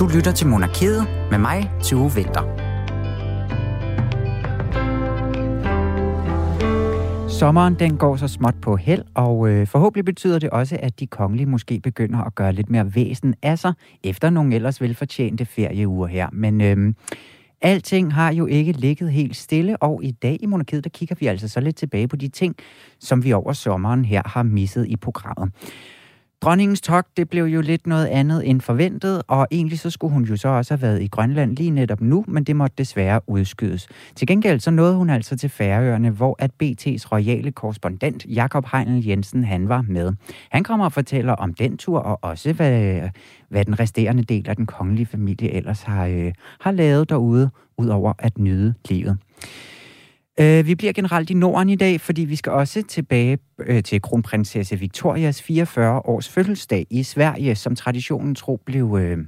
Du lytter til Monarkiet med mig, Tue Vinter. Sommeren den går så småt på held, og øh, forhåbentlig betyder det også, at de kongelige måske begynder at gøre lidt mere væsen af sig, efter nogle ellers velfortjente ferieuger her. Men øh, alting har jo ikke ligget helt stille, og i dag i Monarkiet, der kigger vi altså så lidt tilbage på de ting, som vi over sommeren her har misset i programmet. Dronningens tog, det blev jo lidt noget andet end forventet, og egentlig så skulle hun jo så også have været i Grønland lige netop nu, men det måtte desværre udskydes. Til gengæld så nåede hun altså til Færøerne, hvor at BT's royale korrespondent Jakob Heinel Jensen, han var med. Han kommer og fortæller om den tur, og også hvad, hvad den resterende del af den kongelige familie ellers har, øh, har lavet derude, udover at nyde livet. Øh, vi bliver generelt i Norden i dag, fordi vi skal også tilbage øh, til kronprinsesse Victorias 44 års fødselsdag i Sverige, som traditionen tro blev øh,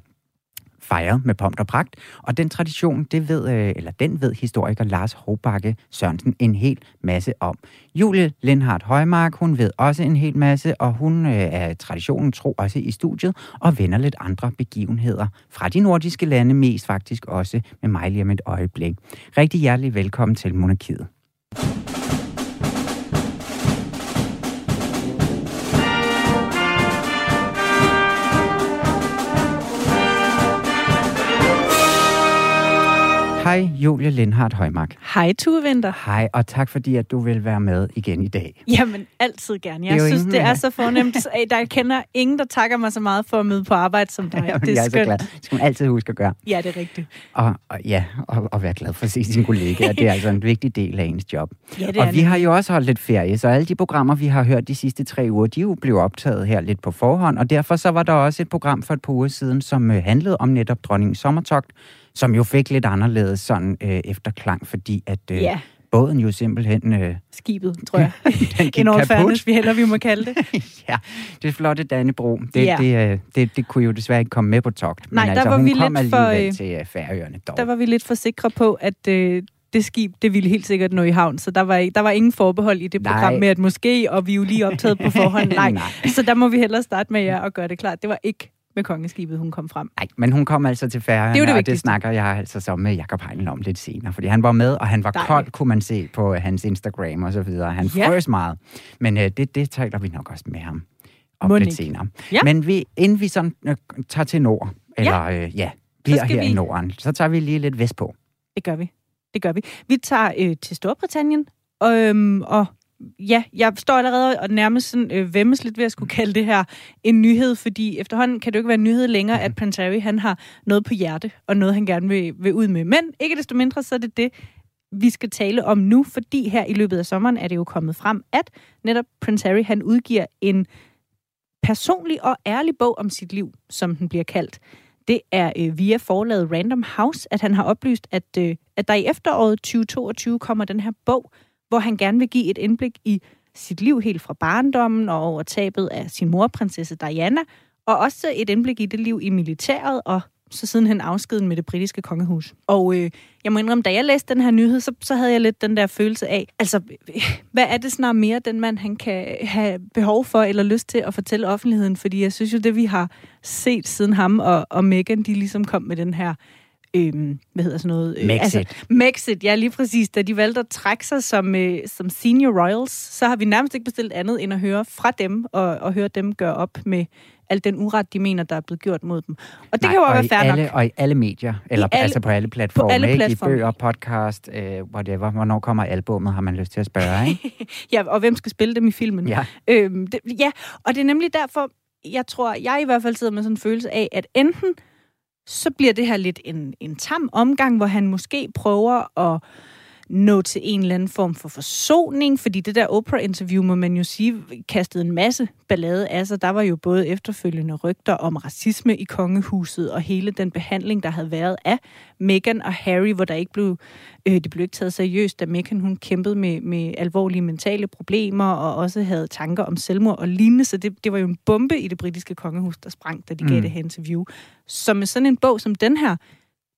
fejret med pomp og pragt. Og den tradition, det ved, øh, eller den ved historiker Lars Hovbakke Sørensen en hel masse om. Julie Lindhardt Højmark, hun ved også en hel masse, og hun øh, er traditionen tro også i studiet, og vender lidt andre begivenheder fra de nordiske lande, mest faktisk også med mig lige om et øjeblik. Rigtig hjertelig velkommen til Monarkiet. Hej, Julie Lindhardt Højmark. Hej, Tue Vinter. Hej, og tak fordi, at du vil være med igen i dag. Jamen, altid gerne. Jeg Det synes, ingen, det er så fornemt. Der kender ingen, der takker mig så meget for at møde på arbejde som dig. Jamen, det er jeg er så skønt. glad. Det skal man altid huske at gøre. Ja, det er rigtigt. Og, og ja, og, og være glad for at se sine kollegaer. Det er altså en vigtig del af ens job. Ja, det og er vi det. har jo også holdt lidt ferie, så alle de programmer, vi har hørt de sidste tre uger, de er jo blevet optaget her lidt på forhånd, og derfor så var der også et program for et par uger siden, som øh, handlede om netop dronningens sommertogt, som jo fik lidt anderledes sådan øh, efterklang, fordi at øh, Ja, båden jo simpelthen øh, skibet, tror jeg. den gik kaput. fairness, vi heller vi må kalde det. ja, det flotte Dannebro, det, Ja. det, øh, det, det kunne jo desværre ikke komme med på togt. Nej, men der altså, var hun vi kom lidt for, øh, til øh, Færøerne dog. Der var vi lidt for sikre på, at øh, det skib, det ville helt sikkert nå i havn. Så der var, der var ingen forbehold i det Nej. program med, at måske, og vi er jo lige optaget på forhånd. Nej. Nej. Så der må vi hellere starte med jer og gøre det klart. Det var ikke med kongeskibet, hun kom frem. Nej, men hun kom altså til Færøerne, Det er det og det snakker jeg altså så med Jakob Heinl om lidt senere, fordi han var med, og han var Dejligt. kold, kunne man se på hans Instagram og så videre. Han Ja. frøs meget, men øh, det, det taler vi nok også med ham om Må lidt senere. Ja. Men vi, inden vi sådan øh, tager til nord, eller øh, ja, bliver her i vi- Norden, så tager vi lige lidt vest på. Det gør vi. Det gør vi. Vi tager øh, til Storbritannien, og, øhm, og ja, jeg står allerede og nærmest sådan, øh, vemmes lidt ved at skulle kalde det her en nyhed, fordi efterhånden kan det jo ikke være en nyhed længere, at Prince Harry han har noget på hjerte, og noget han gerne vil, vil ud med. Men ikke desto mindre, så er det det, vi skal tale om nu, fordi her i løbet af sommeren er det jo kommet frem, at netop Prince Harry han udgiver en personlig og ærlig bog om sit liv, som den bliver kaldt. Det er øh, via forlaget Random House, at han har oplyst, at, øh, at der i efteråret 2022 kommer den her bog, hvor han gerne vil give et indblik i sit liv helt fra barndommen og over tabet af sin mor, prinsesse Diana, og også et indblik i det liv i militæret og så sidenhen afskeden med det britiske kongehus. Og øh, jeg må indrømme, da jeg læste den her nyhed, så, så havde jeg lidt den der følelse af, altså, hvad er det snart mere, den mand han kan have behov for eller lyst til at fortælle offentligheden? Fordi jeg synes jo, det vi har set siden ham og, og Meghan, de ligesom kom med den her øhm, hvad hedder sådan noget? Øh, Mexit. Mexit, ja, lige præcis. Da de valgte at trække sig som, øh, som senior royals, så har vi nærmest ikke bestilt andet end at høre fra dem, og, og høre dem gøre op med al den uret, de mener, der er blevet gjort mod dem. Og det Nej, kan jo og være i fair alle, nok. Og i alle medier, eller alle- altså på alle platforme, alle ikke? platforme. i bøger, podcast, øh, whatever. Hvornår kommer albummet, har man lyst til at spørge, ikke? Ja, og hvem skal spille dem i filmen? Ja. Øhm, det, ja, og det er nemlig derfor, jeg tror, jeg i hvert fald sidder med sådan en følelse af, at enten så bliver det her lidt en, en tam omgang, hvor han måske prøver at nå til en eller anden form for forsoning, fordi det der Oprah-interview, må man jo sige, kastede en masse ballade af sig. Der var jo både efterfølgende rygter om racisme i kongehuset, og hele den behandling, der havde været af Meghan og Harry, hvor der ikke blev, øh, det blev ikke taget seriøst, da Meghan hun kæmpede med, med alvorlige mentale problemer, og også havde tanker om selvmord og lignende, så det, det var jo en bombe i det britiske kongehus, der sprang, da de gav Mm. det her interview. Så med sådan en bog som den her,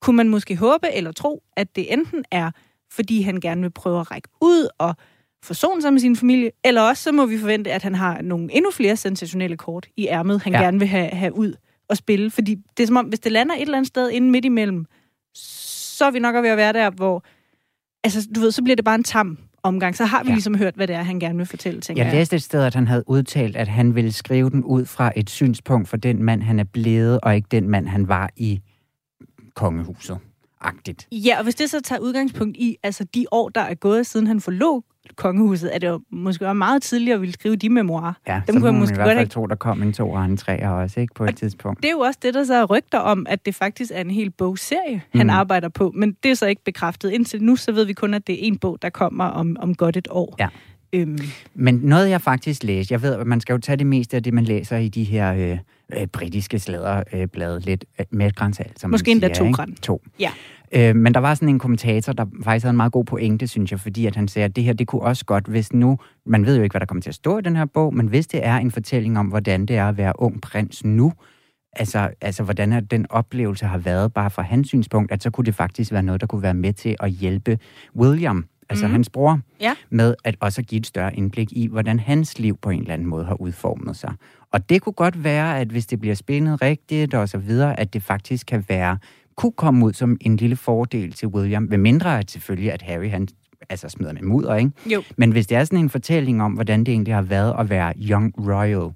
kunne man måske håbe eller tro, at det enten er fordi han gerne vil prøve at række ud og forsone sig med sin familie, eller også så må vi forvente, at han har nogle endnu flere sensationelle kort i ærmet, han Ja. gerne vil have, have ud at spille. Fordi det er som om, hvis det lander et eller andet sted inde midt imellem, så er vi nok ved at være der, hvor altså, du ved, så bliver det bare en tam omgang. Så har vi ja. ligesom hørt, hvad det er, han gerne vil fortælle, tænker jeg. Jeg læste et sted, at han havde udtalt, at han ville skrive den ud fra et synspunkt for den mand, han er blevet, og ikke den mand, han var i kongehuset. Agtigt. Ja, og hvis det så tager udgangspunkt i altså de år, der er gået, siden han forlod kongehuset, er det jo måske også meget tidligere at ville skrive de memoirer. Ja, Dem så kunne jeg måske i hvert fald tro, der kom en to og en tre også, ikke, på et og tidspunkt. Det er jo også det, der så er rygter om, at det faktisk er en hel bogserie, mm. han arbejder på, men det er så ikke bekræftet. Indtil nu, så ved vi kun, at det er en bog, der kommer om, om godt et år. Ja. Øhm. Men noget, jeg faktisk læste, jeg ved, at man skal jo tage det meste af det, man læser i de her øh, øh, britiske slæderblade, øh, lidt øh, med grænsal, som Måske endda to græn. To. Ja. Øh, men der var sådan en kommentator, der faktisk havde en meget god pointe, synes jeg, fordi at han sagde, at det her, det kunne også godt, hvis nu, man ved jo ikke, hvad der kommer til at stå i den her bog, men hvis det er en fortælling om, hvordan det er at være ung prins nu, altså, altså hvordan den oplevelse har været, bare fra hans synspunkt, at så kunne det faktisk være noget, der kunne være med til at hjælpe William, altså mm. hans bror, ja. med at også give et større indblik i, hvordan hans liv på en eller anden måde har udformet sig. Og det kunne godt være, at hvis det bliver spændet rigtigt og så videre, at det faktisk kan være kunne komme ud som en lille fordel til William, ved mindre at selvfølgelig, at Harry han altså smider med mudder, ikke? Jo. Men hvis det er sådan en fortælling om, hvordan det egentlig har været at være young royal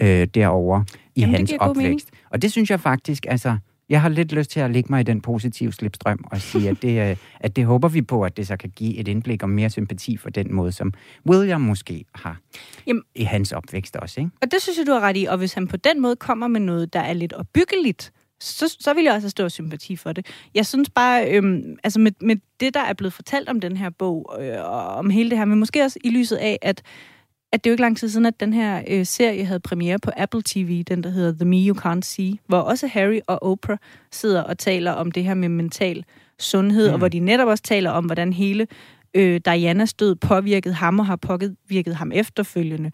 øh, derovre i Jamen, hans opvækst. Og det synes jeg faktisk, altså, jeg har lidt lyst til at lægge mig i den positive slipstrøm og sige, at det, øh, at det håber vi på, at det så kan give et indblik og mere sympati for den måde, som William måske har Jamen, i hans opvækst også. Ikke? Og det synes jeg, du har ret i. Og hvis han på den måde kommer med noget, der er lidt opbyggeligt, så, så vil jeg også have stor sympati for det. Jeg synes bare, øhm, altså med, med det, der er blevet fortalt om den her bog, øh, og om hele det her, men måske også i lyset af, at, at det er jo ikke lang tid siden, at den her øh, serie havde premiere på Apple TV, den der hedder The Me You Can't See, hvor også Harry og Oprah sidder og taler om det her med mental sundhed, mm. og hvor de netop også taler om, hvordan hele øh, Dianas død påvirket ham og har påvirket ham efterfølgende.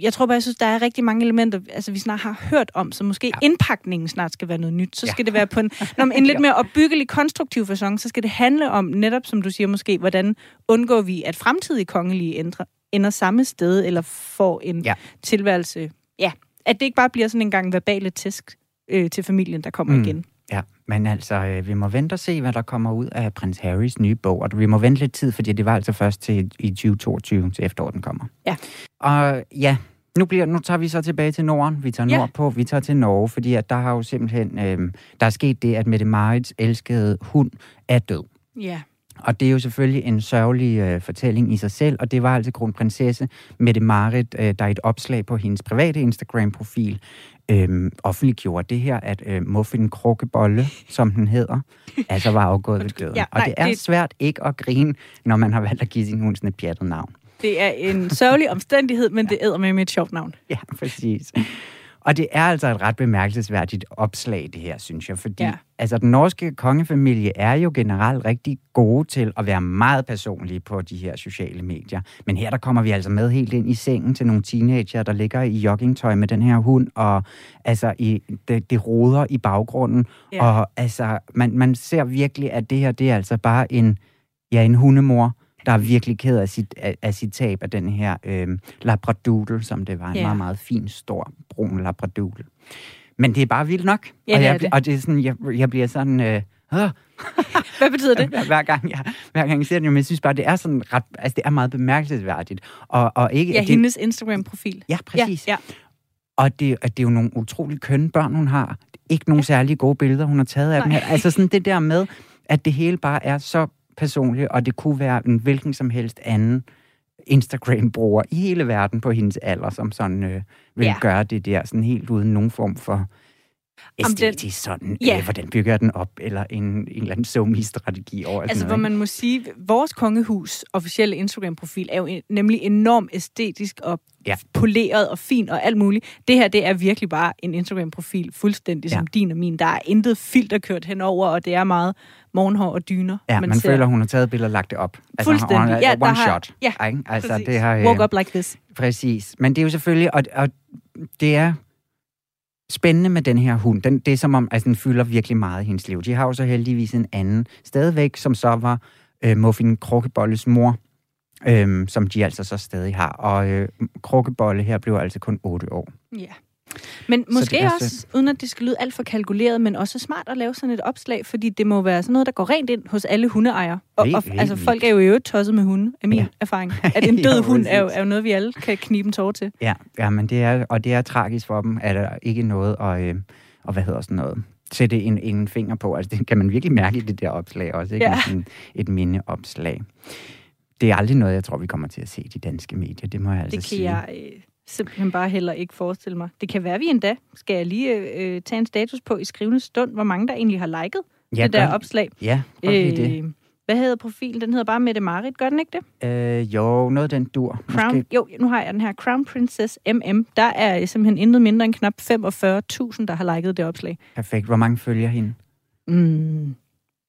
Jeg tror bare, jeg synes, der er rigtig mange elementer, altså vi snart har hørt om, så måske ja. indpakningen snart skal være noget nyt. Så skal ja. det være på en, når en lidt mere opbyggelig, konstruktiv fasong, så skal det handle om netop, som du siger måske, hvordan undgår vi, at fremtidige kongelige ændre, ender samme sted, eller får en ja. tilværelse. Ja, at det ikke bare bliver sådan en gang verbale tæsk øh, til familien, der kommer mm. igen. Ja, men altså, øh, vi må vente og se, hvad der kommer ud af prins Harrys nye bog, og vi må vente lidt tid, fordi det var altså først til i 2022 til efteråret, den kommer. Ja. Og ja, nu, bliver, nu tager vi så tilbage til Norden. Vi tager ja. nordpå, vi tager til Norge, fordi at der har jo simpelthen, øh, der er sket det, at Mette Marits elskede hund er død. Ja. Og det er jo selvfølgelig en sørgelig øh, fortælling i sig selv, og det var altså kronprinsesse Mette Marit, øh, der i et opslag på hendes private Instagram-profil øh, offentliggjorde det her, at øh, Muffin Krukkebolle, som den hedder, altså var afgået ved døden. Ja, og det er det... svært ikke at grine, når man har valgt at give sin hund sådan et pjattet navn. Det er en sørgelig omstændighed, men det æder med et sjovt navn. Ja, præcis. Og det er altså et ret bemærkelsesværdigt opslag, det her, synes jeg, fordi ja. altså, den norske kongefamilie er jo generelt rigtig gode til at være meget personlige på de her sociale medier. Men her der kommer vi altså med helt ind i sengen til nogle teenager, der ligger i joggingtøj med den her hund, og altså i, det, det roder i baggrunden. Ja. Og altså, man, man ser virkelig, at det her, det er altså bare en, ja, en hundemor, der er virkelig ked af sit, af, af sit tab af den her øh, labradoodle, som det var. En yeah. meget, meget fin, stor, brun labradoodle. Men det er bare vildt nok. Ja, og, jeg, det. og det er sådan, jeg, jeg bliver sådan... Øh, Hvad betyder det? hver, gang jeg, hver gang jeg ser det, men jeg synes bare, det er sådan ret, altså det er meget bemærkelsesværdigt. Og, og ikke, ja, hendes Instagram-profil. Ja, præcis. Ja, ja. Og det, at det er jo nogle utrolig kønne børn, hun har. Ikke nogle ja. særlig gode billeder, hun har taget af Nej. dem her. Altså sådan det der med, at det hele bare er så personligt, og det kunne være en hvilken som helst anden Instagram-bruger i hele verden på hendes alder, som sådan øh, vil ja. gøre det der, sådan helt uden nogen form for æstetisk sådan, ja. øh, hvordan bygger den op, eller en, en eller anden somi-strategi over Altså, noget, hvor man må sige, vores kongehus officielle Instagram-profil er jo nemlig enormt æstetisk og ja. poleret og fin og alt muligt. Det her, det er virkelig bare en Instagram-profil, fuldstændig ja. som din og min. Der er intet filter kørt henover, og det er meget morgenhår og dyner. Ja, man, man føler, hun har taget billeder og lagt det op. Altså, Fuldstændig. Hun, ja, one der shot. Har, ja, ikke? Altså, præcis. det har, Walk up like this. Præcis. Men det er jo selvfølgelig, og, og det er spændende med den her hund. Den, det er som om, altså, den fylder virkelig meget i hendes liv. De har jo så heldigvis en anden stadigvæk, som så var øh, Muffin Krukkebolles mor, øh, som de altså så stadig har. Og øh, Krukkebolle her blev altså kun 8 år. Ja. Men Så måske det også, uden at det skal lyde alt for kalkuleret, men også smart at lave sådan et opslag, fordi det må være sådan noget, der går rent ind hos alle hundeejere. Og, Helt- og helt altså, vildt. folk er jo i øvrigt tosset med hunde, er min Ja. erfaring. At en død hund er jo, er jo noget, vi alle kan knibe en tår til. Ja, ja men det er, og det er tragisk for dem, at der ikke noget at, øh, og hvad hedder sådan noget, sætte en, en finger på. Altså, det kan man virkelig mærke i det der opslag også, ikke? Ja. Sådan et mindeopslag. Det er aldrig noget, jeg tror, vi kommer til at se i de danske medier. Det må jeg altså Det kan sige. jeg simpelthen bare heller ikke forestille mig. Det kan være, vi endda skal jeg lige øh, tage en status på i skrivende stund, hvor mange der egentlig har liket Ja, det der gør- opslag. Ja, lige det. Øh, hvad hedder profilen? Den hedder bare Mette Marit, gør den ikke det? Øh, jo, noget den dur. Crown, Måske. jo, nu har jeg den her. Crown Princess MM. Der er simpelthen intet mindre end knap 45.000, der har liket det opslag. Perfekt. Hvor mange følger hende? Mm,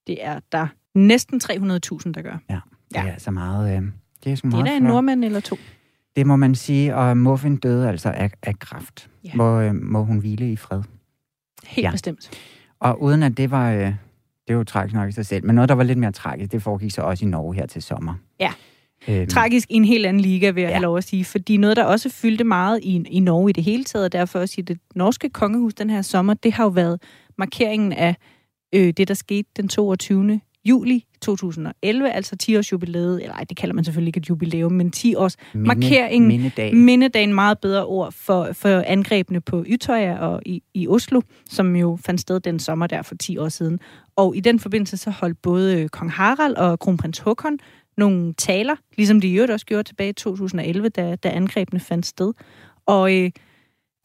det er der næsten 300.000, der gør. Det Ja. er altså meget... Øh, det er sgu Det er meget da en nordmand eller to. Det må man sige, og Muffin døde altså af, af kræft. Ja. Må, øh, må hun hvile i fred. Helt Ja. bestemt. Og uden at det var... Øh, det er jo tragisk nok i sig selv, men noget, der var lidt mere tragisk, det foregik så også i Norge her til sommer. Ja. Øhm, Tragisk i en helt anden liga, vil jeg Ja. have lov at sige. Fordi noget, der også fyldte meget i, i Norge i det hele taget, og derfor også i det norske kongehus den her sommer, det har jo været markeringen af øh, det, der skete den 22. juli 2011, altså 10-års jubilæet, eller ej, det kalder man selvfølgelig ikke et jubilæum, men 10 års minde, markeringen- Mindedag. mindedagen meget bedre ord for, for angrebene på Ytøya og i, i Oslo, som jo fandt sted den sommer der for 10 år siden. Og i den forbindelse så holdt både øh, kong Harald og kronprins Håkon nogle taler, ligesom de i øvrigt også gjorde tilbage i 2011, da, da angrebene fandt sted. Og øh,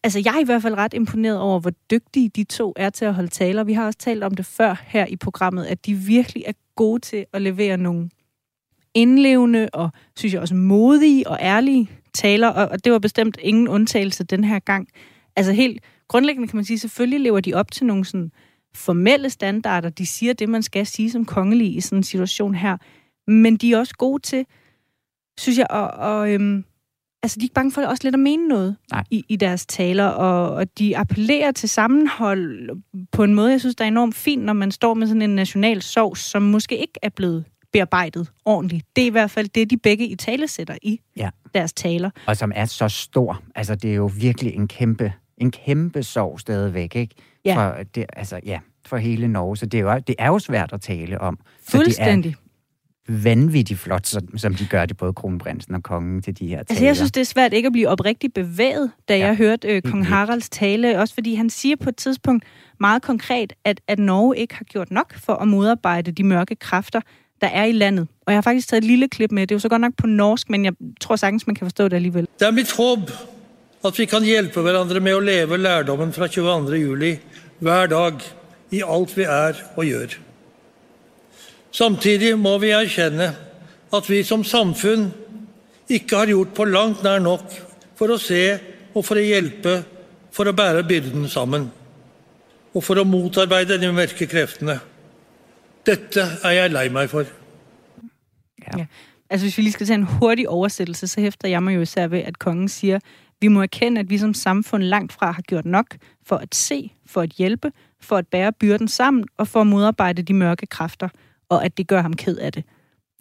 altså, jeg er i hvert fald ret imponeret over, hvor dygtige de to er til at holde taler. Vi har også talt om det før her i programmet, at de virkelig er gode til at levere nogle indlevende og, synes jeg også, modige og ærlige taler, og, og det var bestemt ingen undtagelse den her gang. Altså helt grundlæggende kan man sige, selvfølgelig lever de op til nogle sådan formelle standarder. De siger det, man skal sige som kongelig i sådan en situation her. Men de er også gode til, synes jeg, og, at, øhm, altså de er ikke bange for også lidt at mene noget Nej. i, i deres taler, og, og de appellerer til sammenhold på en måde, jeg synes, der er enormt fint, når man står med sådan en national sovs, som måske ikke er blevet bearbejdet ordentligt. Det er i hvert fald det, de begge i tale sætter i Ja. deres taler. Og som er så stor. Altså, det er jo virkelig en kæmpe, en kæmpe sorg stadigvæk, ikke? Ja. For, det, altså, ja, for hele Norge. Så det er, jo, det er jo svært at tale om. Fuldstændig. For det er vanvittigt flot, som, som de gør det, både kronprinsen og kongen til de her taler. Altså, jeg synes, det er svært ikke at blive oprigtigt bevæget, da Ja, jeg hørte øh, kong. Haralds tale. Også fordi han siger på et tidspunkt meget konkret, at, at Norge ikke har gjort nok for at modarbejde de mørke kræfter, der er i landet. Og jeg har faktisk taget et lille klip med. Det er jo så godt nok på norsk, men jeg tror sagtens, man kan forstå det alligevel. Det er mitt håp at vi kan hjelpe hverandre med å leve lærdommen fra 22. juli hver dag i alt vi er og gjør. Samtidig må vi erkjenne at vi som samfunn ikke har gjort på langt nær nok for å se og for å hjelpe, for å bære byrden sammen, og for å motarbeide de mørke kreftene. Dette er jeg lei meg for. Altså, hvis vi lige skal tage en hurtig oversættelse, så hæfter jeg mig jo især ved, at kongen siger, vi må erkende, at vi som samfund langt fra har gjort nok for at se, for at hjælpe, for at bære byrden sammen og for at modarbejde de mørke kræfter, og at det gør ham ked af det.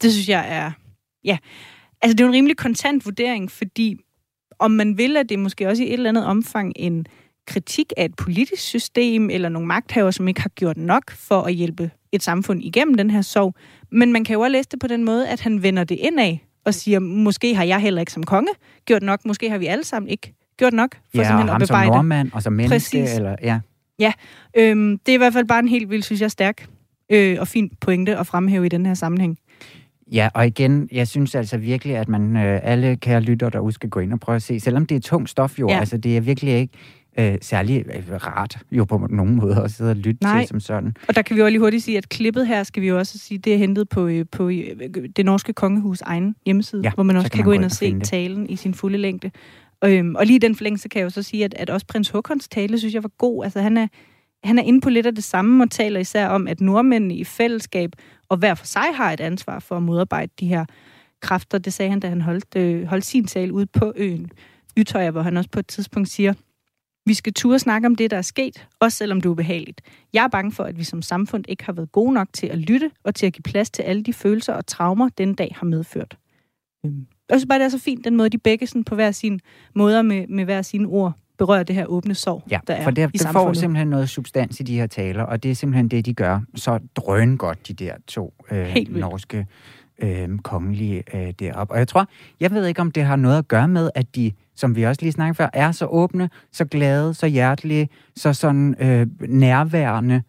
Det synes jeg er, ja, altså det er jo en rimelig kontant vurdering, fordi om man vil, at det måske også i et eller andet omfang en kritik af et politisk system, eller nogle magthaver, som ikke har gjort nok for at hjælpe et samfund igennem den her sorg. Men man kan jo også læse det på den måde, at han vender det indad og siger, måske har jeg heller ikke som konge gjort nok, måske har vi alle sammen ikke gjort nok for Ja, og simpelthen ham at som nordmand, og som menneske, Præcis. eller ja. Øhm, det er i hvert fald bare en helt vildt, synes jeg, stærk øh, og fin pointe at fremhæve i den her sammenhæng. Ja, og igen, jeg synes altså virkelig, at man øh, alle kære lytter derude skal gå ind og prøve at se, selvom det er tungt stof jo, Ja. altså det er virkelig ikke øh, særlig øh, rart jo på nogen måde at sidde og lytte Nej. til som sådan. Og der kan vi jo lige hurtigt sige, at klippet her, skal vi jo også sige, det er hentet på, øh, på øh, det norske kongehus egen hjemmeside, Ja, hvor man så også kan man gå ind og og se det. talen i sin fulde længde. Øhm, og lige i den forlængelse kan jeg jo så sige, at, at også prins Håkons tale, synes jeg var god. Altså han er, han er inde på lidt af det samme og taler især om, at nordmændene i fællesskab og hver for sig har et ansvar for at modarbejde de her kræfter. Det sagde han, da han holdt, øh, holdt sin tale ude på øen Ytøjer, hvor han også på et tidspunkt siger, vi skal turde snakke om det, der er sket, også selvom det er ubehageligt. Jeg er bange for, at vi som samfund ikke har været gode nok til at lytte og til at give plads til alle de følelser og traumer, den dag har medført. Øhm, Jeg synes bare, det er så fint, den måde, de begge sådan på hver sin måder med, med hver sine ord berøre det her åbne sorg, Ja, der er for det, i det får samfundet. simpelthen noget substans i de her taler, og det er simpelthen det, de gør så drøn godt, de der to øh, norske øh, kongelige øh, deroppe. Og jeg tror, jeg ved ikke, om det har noget at gøre med, at de, som vi også lige snakkede før, er så åbne, så glade, så hjertelige, så sådan øh, nærværende.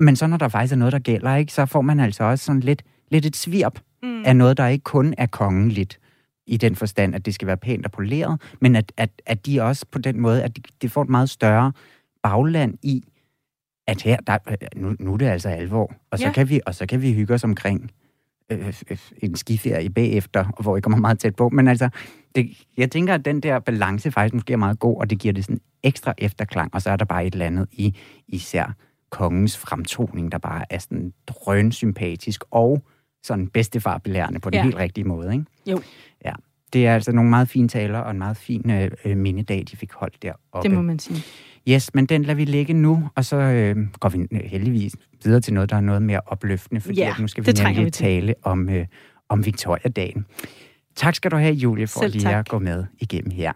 Men så når der faktisk er noget, der gælder, ikke, så får man altså også sådan lidt, lidt et svirp Mm. af noget, der ikke kun er kongeligt i den forstand, at det skal være pænt og poleret, men at, at, at de også på den måde, at de, de får et meget større bagland i, at her, der, nu, nu er det altså alvor, og så, Ja. kan, vi, og så kan vi hygge os omkring øh, øh, en skiferie bagefter, hvor vi kommer meget tæt på. Men altså, det, jeg tænker, at den der balance faktisk måske er meget god, og det giver det sådan ekstra efterklang, og så er der bare et eller andet i især kongens fremtoning, der bare er sådan drønsympatisk og sådan bedstefarbelærende på den Ja. helt rigtige måde, ikke? Jo. Ja. Det er altså nogle meget fine taler og en meget fin øh, øh, mindedag, de fik holdt deroppe. Det må man sige. Yes, men den lader vi ligge nu, og så øh, går vi øh, heldigvis videre til noget, der er noget mere opløftende, fordi Ja, nu skal vi nemlig vi til. tale om, øh, om Victoria-dagen. Tak skal du have, Julie, for Selv lige tak. at gå med igennem her.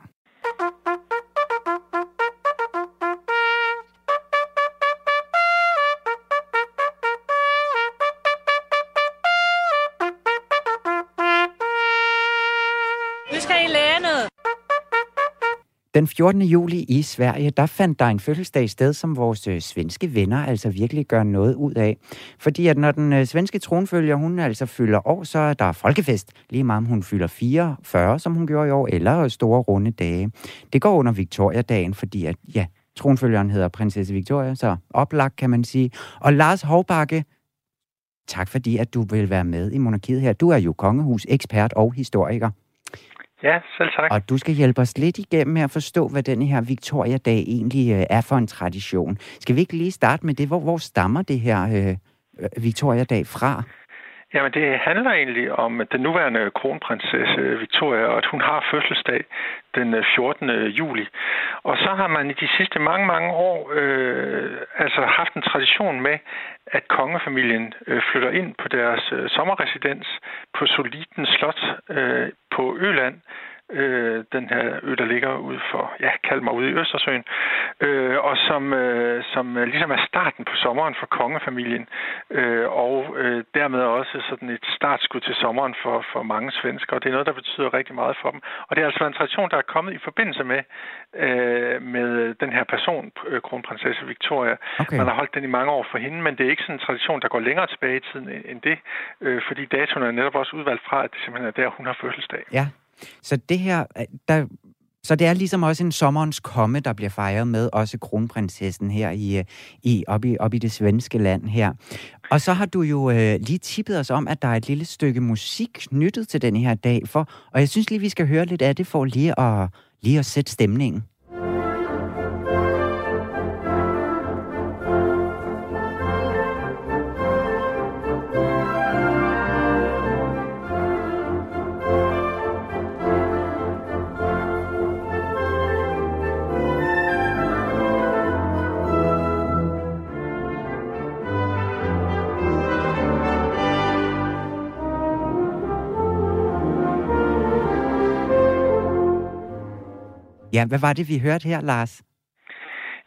Den 14. juli i Sverige, der fandt der en fødselsdag sted, som vores øh, svenske venner altså virkelig gør noget ud af. Fordi at når den øh, svenske tronfølger, hun altså fylder år, så er der folkefest. Lige meget om hun fylder 44, som hun gjorde i år, eller store runde dage. Det går under Victoria-dagen, fordi at, ja, tronfølgeren hedder prinsesse Victoria, så oplagt kan man sige. Og Lars Hovbakke, tak fordi at du vil være med i monarkiet her. Du er jo kongehus ekspert og historiker. Ja, selv tak. Og du skal hjælpe os lidt igennem med at forstå, hvad den her Victoria-dag egentlig øh, er for en tradition. Skal vi ikke lige starte med det? Hvor, hvor stammer det her øh, øh, Victoria-dag fra? Jamen, det handler egentlig om den nuværende kronprinsesse Victoria, og at hun har fødselsdag den øh, 14. juli. Og så har man i de sidste mange, mange år øh, altså haft en tradition med, at kongefamilien øh, flytter ind på deres øh, sommerresidens på Soliten Slot øh, på Øland, øh, den her ø, der ligger ude for, ja, kald mig ude i Østersøen, øh, og som, øh, som øh, ligesom er starten på sommeren for kongefamilien, øh, og øh, dermed også sådan et startskud til sommeren for, for mange svenskere. Det er noget, der betyder rigtig meget for dem. Og det er altså en tradition, der er kommet i forbindelse med, øh, med den her person, øh, kronprinsesse Victoria. Okay. Man har holdt den i mange år for hende, men det er ikke sådan en tradition, der går længere tilbage i tiden end det, øh, fordi datoen er netop også udvalgt fra, at det simpelthen er der, hun har fødselsdag. Ja, så det her, øh, der, så det er ligesom også en sommerens komme, der bliver fejret med også kronprinsessen her i, øh, i, op, i, op i det svenske land her. Og så har du jo øh, lige tippet os om, at der er et lille stykke musik knyttet til den her dag, for, og jeg synes lige, vi skal høre lidt af det for lige at, lige at sætte stemningen. Ja, hvad var det, vi hørte her, Lars?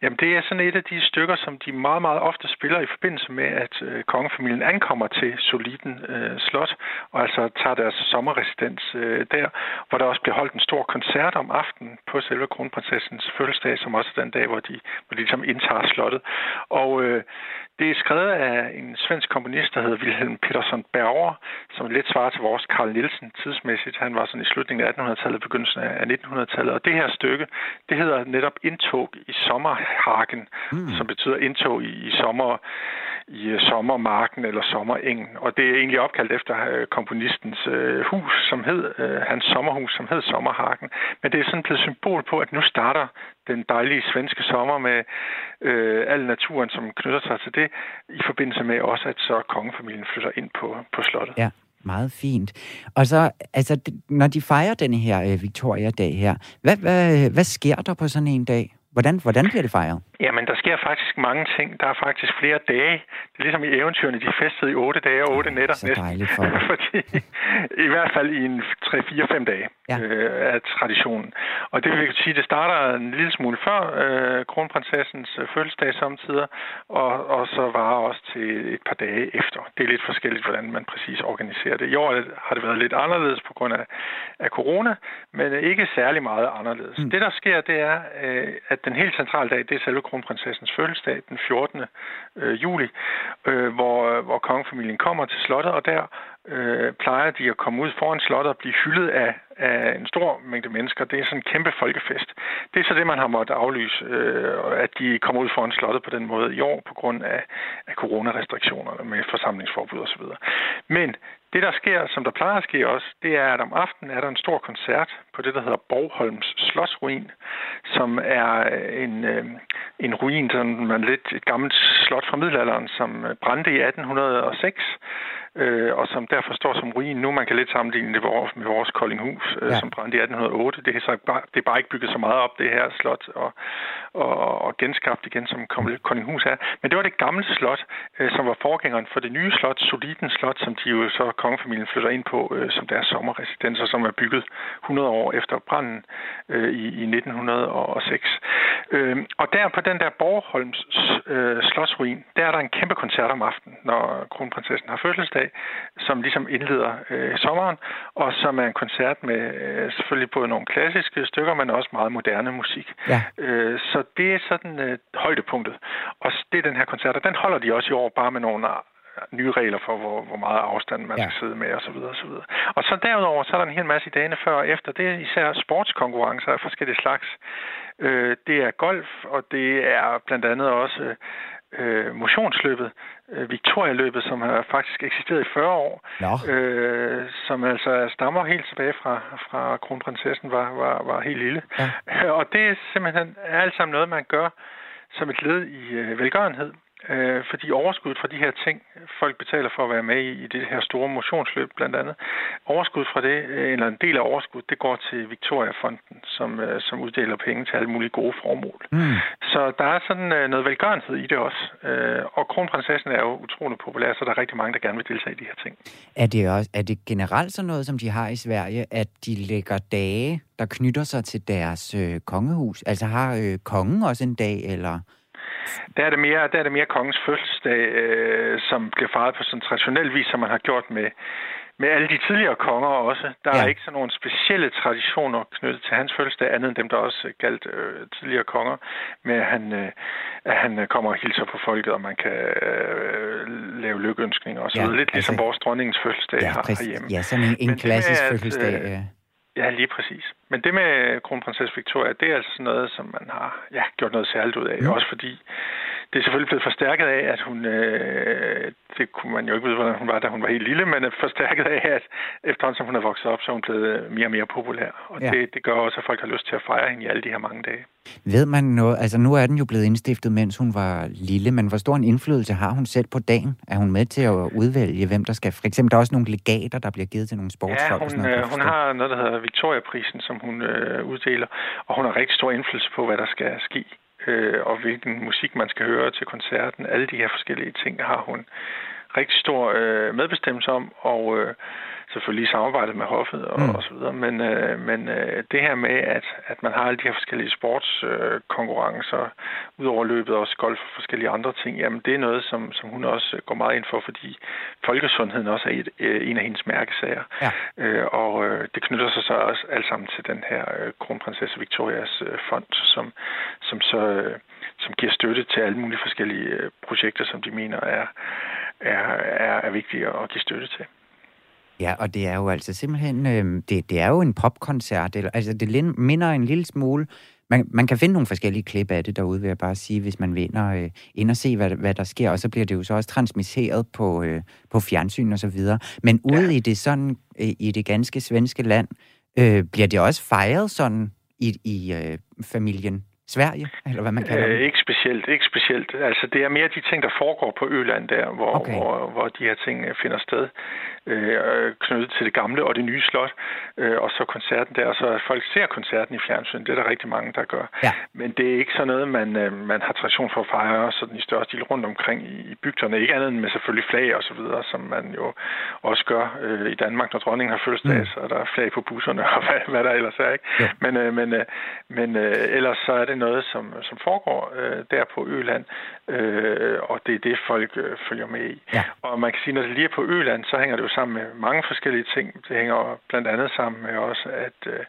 Jamen, det er sådan et af de stykker, som de meget, meget ofte spiller i forbindelse med, at øh, kongefamilien ankommer til Soliden øh, Slot, og altså tager deres sommerresidens øh, der, hvor der også bliver holdt en stor koncert om aftenen på selve kronprinsessens fødselsdag, som også er den dag, hvor de, hvor de ligesom indtager slottet. Og øh, det er skrevet af en svensk komponist, der hedder Wilhelm Petersson Berger, som lidt svarer til vores Carl Nielsen tidsmæssigt. Han var sådan i slutningen af 1800-tallet, begyndelsen af 1900-tallet. Og det her stykke, det hedder netop Indtog i sommer sommerhagen, mm. som betyder indtog i, i sommer i øh, sommermarken eller sommerengen. Og det er egentlig opkaldt efter øh, komponistens øh, hus, som hed, øh, hans sommerhus, som hed Sommerhagen. Men det er sådan blevet symbol på, at nu starter den dejlige svenske sommer med øh, al naturen, som knytter sig til det, i forbindelse med også, at så kongefamilien flytter ind på, på slottet. Ja, meget fint. Og så, altså, når de fejrer denne her øh, Victoria-dag her, hvad, hvad, hvad sker der på sådan en dag? Hvordan, hvordan bliver det fejret? Jamen, der sker faktisk mange ting. Der er faktisk flere dage. Det er ligesom i eventyrene, de festede i otte dage og otte nætter Så dejligt for Fordi, I hvert fald i en 3-4-5 dage Ja. øh, af traditionen. Og det vil sige, det starter en lille smule før øh, kronprinsessens øh, fødselsdag samtidig, og, og så varer også til et par dage efter. Det er lidt forskelligt, hvordan man præcis organiserer det. I år har det været lidt anderledes på grund af, af corona, men ikke særlig meget anderledes. Mm. Det, der sker, det er, øh, at den helt centrale dag, det er selve kronprinsessens fødselsdag, den 14. Øh, juli, øh, hvor, hvor kongefamilien kommer til slottet, og der øh, plejer de at komme ud foran slottet og blive hyldet af, af en stor mængde mennesker. Det er sådan en kæmpe folkefest. Det er så det, man har måttet aflyse, øh, at de kommer ud foran slottet på den måde i år på grund af, af coronarestriktionerne med forsamlingsforbud osv. Men det, der sker, som der plejer at ske også, det er, at om aftenen er der en stor koncert på det, der hedder Borgholms Slotsruin, som er øh, en, øh, en ruin, sådan man lidt et gammelt slot fra middelalderen, som øh, brændte i 1806, øh, og som derfor står som ruin nu. Man kan lidt sammenligne det med vores Koldinghus, øh, Ja. ja. som brændte i 1808. Det er, så bare, det er bare ikke bygget så meget op, det her slot, og, og, og genskabt igen, som Koldinghus er. Men det var det gamle slot, øh, som var forgængeren for det nye slot, Soliden Slot, som de jo så kongefamilien flytter ind på øh, som deres sommerresidenser, som er bygget 100 år efter branden øh, i, i 1906. Øh, og der på den der Borgholms øh, slotsruin, der er der en kæmpe koncert om aftenen, når kronprinsessen har fødselsdag, som ligesom indleder øh, sommeren, og som er en koncert med øh, selvfølgelig både nogle klassiske stykker, men også meget moderne musik. Ja. Øh, så det er sådan øh, højdepunktet. Og det er den her koncert, og den holder de også i år, bare med nogle nye regler for, hvor, hvor meget afstand man Ja. skal sidde med, og så videre, og så videre. Og så derudover, så er der en hel masse i dagene før og efter. Det er især sportskonkurrencer af forskellige slags. Øh, det er golf, og det er blandt andet også øh, motionsløbet, øh, Victoria-løbet, som har faktisk eksisteret i 40 år, Nå. øh, som altså stammer helt tilbage fra, fra kronprinsessen var, var, var helt lille. Ja. Og det er simpelthen alt sammen noget, man gør som et led i øh, velgørenhed. Øh, fordi overskud fra de her ting, folk betaler for at være med i, i det her store motionsløb blandt andet, overskud fra det, øh, eller en del af overskud, det går til Victoria-fonden, som, øh, som uddeler penge til alle mulige gode formål. Mm. Så der er sådan øh, noget velgørenhed i det også. Øh, og kronprinsessen er jo utrolig populær, så der er rigtig mange, der gerne vil deltage i de her ting. Er det, også, er det generelt sådan noget, som de har i Sverige, at de lægger dage, der knytter sig til deres øh, kongehus? Altså har øh, kongen også en dag, eller... Der er det mere, der er det mere kongens fødselsdag, øh, som bliver fejret på sådan traditionel vis, som man har gjort med, med alle de tidligere konger også. Der Ja. er ikke sådan nogle specielle traditioner knyttet til hans fødselsdag, andet end dem, der også galt øh, tidligere konger, med at han, øh, at han kommer og hilser på folket, og man kan øh, lave lykkeønskninger osv. Ja, Ja, Lidt ligesom altså- vores dronningens fødselsdag Ja, har herhjemme. Ja, sådan en, en klassisk fødselsdag. Øh, Ja, lige præcis. Men det med kronprinsesse Victoria, det er altså noget, som man har ja, gjort noget særligt ud af. Mm. Også fordi det er selvfølgelig blevet forstærket af, at hun, øh, det kunne man jo ikke vide, hvordan hun var, da hun var helt lille, men er forstærket af, at efterhånden som hun er vokset op, så er hun blevet mere og mere populær. Og Ja. ja. det, det gør også, at folk har lyst til at fejre hende i alle de her mange dage. ved man noget? Altså nu er den jo blevet indstiftet, mens hun var lille, men hvor stor en indflydelse har hun selv på dagen? Er hun med til at udvælge, hvem der skal... For eksempel, der er også nogle legater, der bliver givet til nogle Ja, sportsfolk. og hun, sådan noget, øh, hun har noget, der hedder Victoria-prisen, som hun øh, uddeler, og hun har rigtig stor indflydelse på, hvad der skal ske, øh, og hvilken musik man skal høre til koncerten. Alle de her forskellige ting har hun rigtig stor øh, medbestemmelse om, og øh, selvfølgelig i samarbejde med hoffet og, Mm. og så videre. Men, øh, men øh, det her med, at, at man har alle de her forskellige sportskonkurrencer, øh, udover løbet også golf og forskellige andre ting, jamen det er noget, som, som hun også går meget ind for, fordi folkesundheden også er et, øh, en af hendes mærkesager. Ja. Øh, og øh, det knytter sig så også alt sammen til den her øh, kronprinsesse Victorias øh, fond, som, som så øh, som giver støtte til alle mulige forskellige øh, projekter, som de mener er, er, er, er vigtige at give støtte til. Ja, og det er jo altså simpelthen, øh, det, det er jo en popkoncert, eller, altså det minder en lille smule, man, man kan finde nogle forskellige klip af det derude, vil jeg bare sige, hvis man vinder øh, ind og se, hvad, hvad der sker, og så bliver det jo så også transmitteret på, øh, på fjernsyn og så videre. Men ude Ja. i det sådan, øh, i det ganske svenske land, øh, bliver det også fejret sådan i, i øh, familien Sverige, eller hvad man kalder Øh, det? ikke specielt, ikke specielt. Altså, det er mere de ting, der foregår på Øland der, hvor, Okay. okay. hvor, hvor de her ting øh, finder sted. Øh, knyttet til det gamle og det nye slot, øh, og så koncerten der, og så at folk ser koncerten i fjernsyn. Det er der rigtig mange, der gør. Ja. Men det er ikke sådan noget, man, øh, man har tradition for at fejre sådan i større stil rundt omkring i, i bygderne. Ikke andet end med selvfølgelig flag og så videre, som man jo også gør øh, i Danmark, når dronningen har fødselsdag, Mm. så er der flag på busserne og hvad, hvad der ellers er. Ikke? Jo. Men, øh, men, øh, men øh, ellers så er det noget, som, som foregår øh, der på Øland, øh, og det er det, folk øh, følger med i. Ja. Og man kan sige, når det lige er på Øland, så hænger det jo sammen med mange forskellige ting. Det hænger blandt andet sammen med også, at, øh,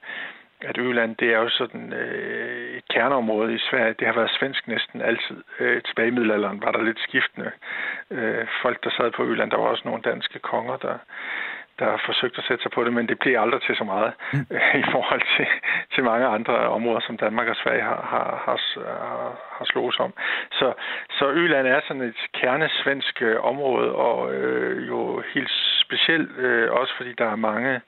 at Øland, det er jo sådan øh, et kerneområde i Sverige. Det har været svensk næsten altid. Øh, tilbage i middelalderen var der lidt skiftende øh, folk, der sad på Øland. Der var også nogle danske konger, der, der har forsøgt at sætte sig på det, men det blev aldrig til så meget mm. i forhold til, til mange andre områder, som Danmark og Sverige har, har, har, har, har slået om. Så, så Øland er sådan et kernesvensk øh, område, og øh, jo helt specielt øh, også fordi der er mange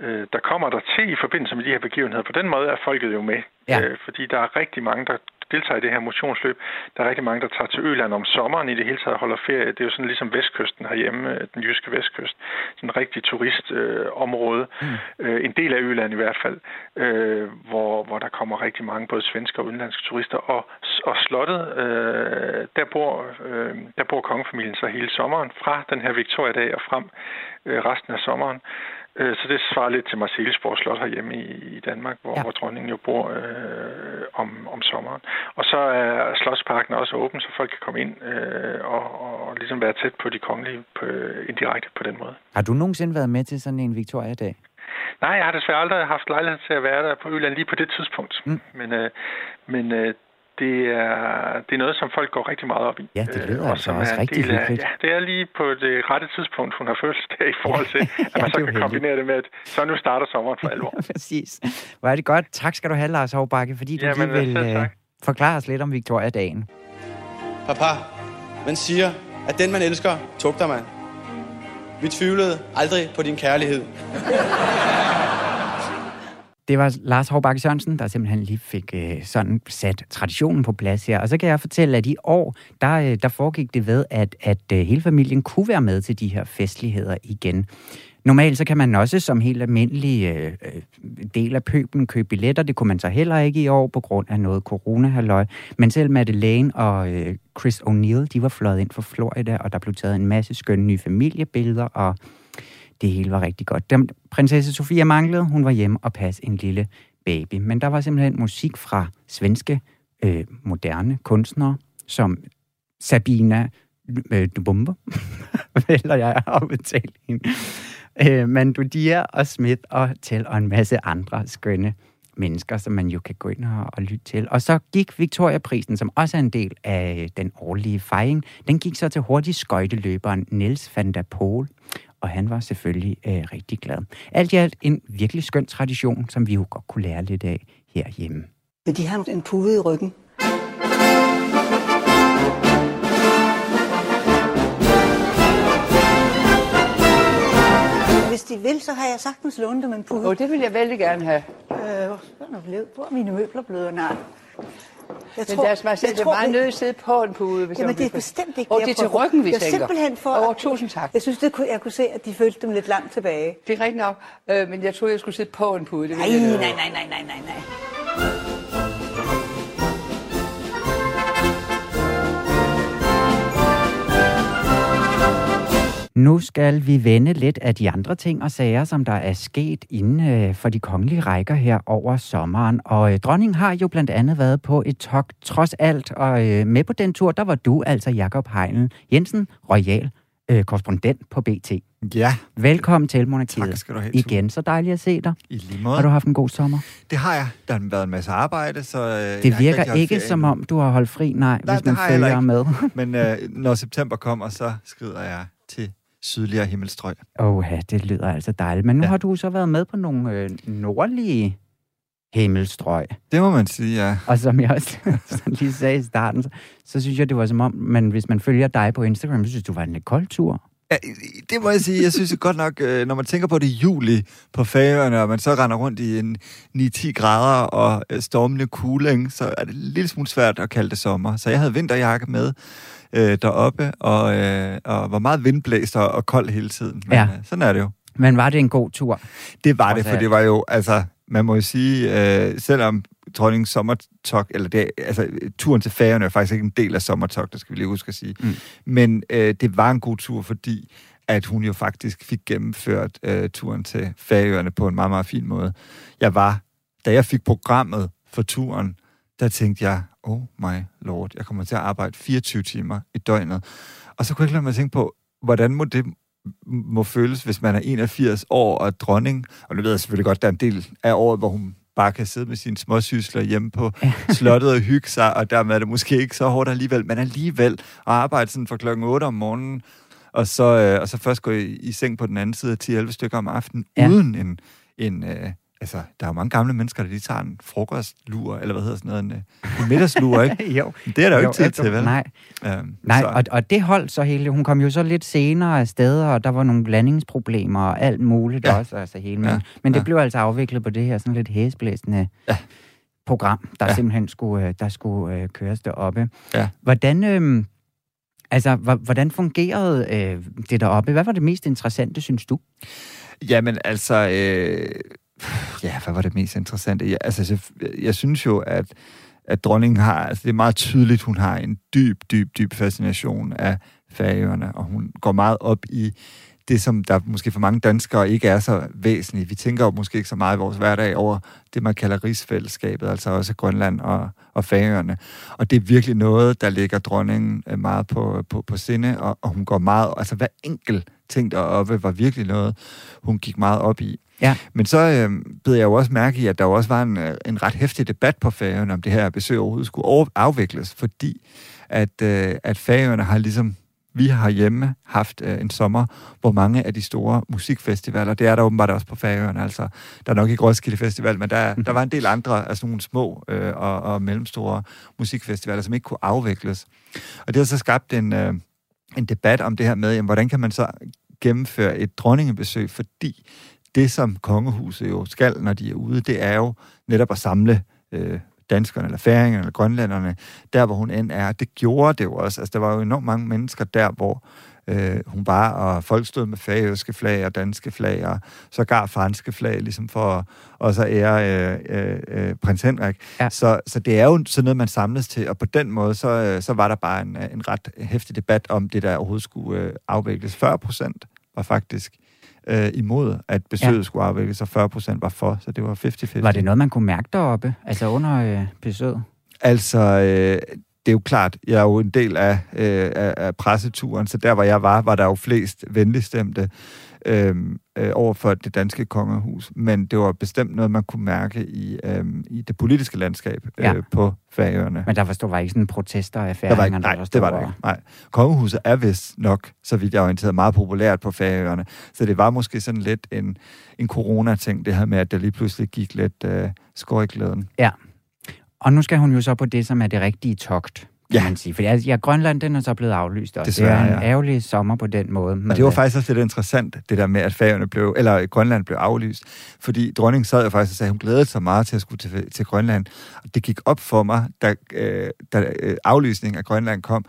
øh, der kommer der til i forbindelse med de her begivenheder. På den måde er folket jo med, Ja. øh, fordi der er rigtig mange, der deltager i det her motionsløb. Der er rigtig mange, der tager til Øland om sommeren i det hele taget holder ferie. Det er jo sådan ligesom vestkysten herhjemme, øh, den jyske vestkyst. Sådan en rigtig turistområde. Øh, område. øh, en del af Øland i hvert fald, øh, hvor, hvor der kommer rigtig mange både svenske og udenlandske turister. Og, og slottet, øh, der, bor, øh, der bor kongefamilien så hele sommeren, fra den her Victoria-dag og frem øh, resten af sommeren. Øh, Så det svarer lidt til Marselisborg Slot herhjemme i, i Danmark, hvor, Ja. ja. hvor dronningen jo bor øh, om, om sommeren. Og så er Slotsparken også åben, så folk kan komme ind øh, og, og ligesom være tæt på de kongelige på, indirekte på den måde. Har du nogensinde været med til sådan en Victoria-dag? Nej, jeg har desværre aldrig haft lejlighed til at være der på Øland lige på det tidspunkt. Mm. Men, øh, men øh, det, er, det er noget, som folk går rigtig meget op i. Ja, det lyder Øh, altså også rigtig af- hyggeligt. Ja, det er lige på det rette tidspunkt, hun har fødselsdag i forhold til, Ja, at man så kan heldigt. kombinere det med, at så nu starter sommeren for alvor. Præcis. Hvor er det godt. Tak skal du have, Lars Hovbakke, fordi du Jamen, lige vil øh, forklare os lidt om Victoria-dagen. Papa, man siger, at den man elsker, tugter man. Vi tvivlede aldrig på din kærlighed. Det var Lars Hårbakke Sørensen, der simpelthen lige fik øh, sådan sat traditionen på plads her. Og så kan jeg fortælle, at i år, der, øh, der foregik det ved, at, at øh, hele familien kunne være med til de her festligheder igen. Normalt så kan man også som helt almindelig øh, øh del af pøben købe billetter. Det kunne man så heller ikke i år på grund af noget corona Men selv Madeleine og øh, Chris O'Neill, de var fløjet ind fra Florida, og der blev taget en masse skønne nye familiebilleder, og det hele var rigtig godt. Dem, prinsesse Sofia manglede, hun var hjemme og passe en lille baby. Men der var simpelthen musik fra svenske øh, moderne kunstnere, som Sabina øh, Dubumba, eller jeg har udtalt hende, øh, Mandudia og Smith og til og en masse andre skønne mennesker, som man jo kan gå ind og, og lytte til. Og så gik Victoria-prisen, som også er en del af den årlige fejring, den gik så til hurtig skøjteløberen Niels van der Poel, og han var selvfølgelig øh, rigtig glad. Alt i alt en virkelig skøn tradition, som vi jo godt kunne lære lidt af herhjemme. Men de har en pude i ryggen. Hvis de vil, så har jeg sagtens lånt dem en pude. Og det vil jeg vældig gerne have. Øh, hvor er blevet- hvor er mine møbler blevet? Nej. Jeg Men deres majestæt er meget nødt til at sidde på en pude. Hvis Jamen, jeg det er bestemt ikke Og jeg det er til ryggen, vi Jeg er tænker. simpelthen for... Over tusind tak. Jeg synes, det kunne, jeg kunne se, at de følte dem lidt langt tilbage. Det er rigtigt nok, øh, men jeg troede, jeg skulle sidde på en pude. Det Nej, jeg nej, nej, nej, nej, nej, nej. Nu skal vi vende lidt af de andre ting og sager, som der er sket inden øh, for de kongelige rækker her over sommeren. Og øh, dronningen har jo blandt andet været på et togt trods alt, og øh, med på den tur, der var du altså Jakob Heinel Jensen, royal øh, korrespondent på BT. Ja, Velkommen til Monarkiet. tak skal du have. Igen, så dejligt at se dig. I lige måde. Har du haft en god sommer? Det har jeg. Der har været en masse arbejde, så... Øh, Det ikke virker ikke ferie som om, du har holdt fri, nej, Nej, hvis man følger ikke. med. Men øh, når september kommer, så skrider jeg til sydligere himmelstrøg. Åh, ja, det lyder altså dejligt. Men nu ja. Har du så været med på nogle øh, nordlige himmelstrøg. Det må man sige, ja. Og som jeg også lige sagde i starten, så, så synes jeg, det var som om, man, hvis man følger dig på Instagram, så synes du, var en lidt kold tur. Ja, det må jeg sige. Jeg synes godt nok, øh, når man tænker på det juli på færøerne, og man så render rundt i en 9-10 grader og øh, stormende kuling, så er det lille smule svært at kalde det sommer. Så jeg havde vinterjakke med øh, deroppe, og, øh, og var meget vindblæst og, og kold hele tiden. Men Ja. øh, sådan er det jo. Men var det en god tur? Det var det, for det var jo, altså, man må jo sige, øh, selvom dronningens sommertog, eller det, altså, turen til Færøerne er faktisk ikke en del af sommertog, det skal vi lige huske at sige. Mm. Men øh, det var en god tur, fordi at hun jo faktisk fik gennemført øh, turen til Færøerne på en meget, meget fin måde. Jeg var, da jeg fik programmet for turen, der tænkte jeg, oh my lord, jeg kommer til at arbejde 24 timer i døgnet. Og så kunne jeg ikke lade mig at tænke på, hvordan må det må føles, hvis man er 81 år og dronning. Og nu ved jeg selvfølgelig godt, der er en del af året, hvor hun bare kan sidde med sine småsysler hjemme på slottet og hygge sig, og dermed er det måske ikke så hårdt alligevel, men alligevel at arbejde sådan fra klokken 8 om morgenen, og så, øh, og så først gå i, i seng på den anden side af 10-11 stykker om aftenen, ja. uden en, en øh, altså, der er jo mange gamle mennesker, der de tager en frokostlur, eller hvad hedder sådan noget, en, øh, en middagslur, ikke? jo. Det er der jo, Jo, ikke tid til, vel? nej. Øhm, Nej, så- og, og det holdt så hele. Hun kom jo så lidt senere af steder, og der var nogle blandingsproblemer og alt muligt Ja. også. Altså hele, men, Ja, men det ja. blev altså afviklet på det her sådan lidt hæsblæsende Ja. program, der Ja. simpelthen skulle, øh, der skulle øh, køres deroppe. Ja. Hvordan, øh, altså, hvordan fungerede øh, det deroppe? Hvad var det mest interessante, synes du? Jamen, altså... Øh, ja, hvad var det mest interessante? Jeg, altså, jeg, jeg synes jo, at, at dronningen har... Altså, det er meget tydeligt, hun har en dyb, dyb, dyb fascination af færøerne, og hun går meget op i det, som der måske for mange danskere ikke er så væsentligt. Vi tænker jo måske ikke så meget i vores hverdag over det, man kalder rigsfællesskabet, altså også Grønland og, og Færøerne. Og det er virkelig noget, der ligger dronningen øh, meget på, på, på sinde, og, og hun går meget... Altså hver enkelt ting deroppe var virkelig noget, hun gik meget op i. Ja. Men så øh, bed jeg jo også mærke i, at der jo også var en, øh, en ret hæftig debat på Færøerne, om det her besøg overhovedet skulle afvikles, fordi at, øh, at Færøerne har ligesom vi har hjemme haft øh, en sommer, hvor mange af de store musikfestivaler, det er der åbenbart også på Færøerne, altså der er nok ikke Roskilde Festival, men der, der var en del andre, altså nogle små øh, og, og mellemstore musikfestivaler, som ikke kunne afvikles. Og det har så skabt en, øh, en debat om det her med, jamen, hvordan kan man så gennemføre et dronningebesøg, fordi det, som kongehuset jo skal, når de er ude, det er jo netop at samle øh, danskerne, eller færingerne, eller grønlænderne, der hvor hun end er. Det gjorde det jo også. Altså, der var jo enormt mange mennesker der, hvor øh, hun var, og folk stod med færøske flag og danske flag, og sågar franske flag, ligesom for at at ære øh, øh, øh, prins Henrik. Ja. Så, så det er jo sådan noget, man samles til, og på den måde, så, øh, så var der bare en, øh, en ret hæftig debat om det, der overhovedet skulle øh, afvikles. 40 procent var faktisk øh, imod, at besøget Ja. skulle afvikles, og 40 procent var for, så det var 50-50. Var det noget, man kunne mærke deroppe, altså under øh, besøget? Altså, øh, det er jo klart, jeg er jo en del af, øh, af presseturen, så der, hvor jeg var, var der jo flest venligstemte øh, øh, over for det danske kongehus. Men det var bestemt noget, man kunne mærke i, øh, i det politiske landskab øh, Ja. på Færøerne. Men der forstod var ikke sådan protester af Der var ikke, nej, der det var der ikke. Nej. Kongehuset er vist nok, så vidt jeg er orienteret, meget populært på Færøerne. Så det var måske sådan lidt en, en corona-ting, det her med, at der lige pludselig gik lidt øh, skår i glæden. Og nu skal hun jo så på det, som er det rigtige togt, kan Ja. man sige. For ja, Grønland, den er så blevet aflyst også. Desværre, det er en ja. ærgerlig sommer på den måde. Og det var faktisk også lidt interessant, det der med, at Færøerne blev, eller Grønland blev aflyst. Fordi dronningen sad jo faktisk og sagde, at hun glædede sig meget til at skulle til, til Grønland. Og det gik op for mig, da, øh, da øh, aflysningen af Grønland kom.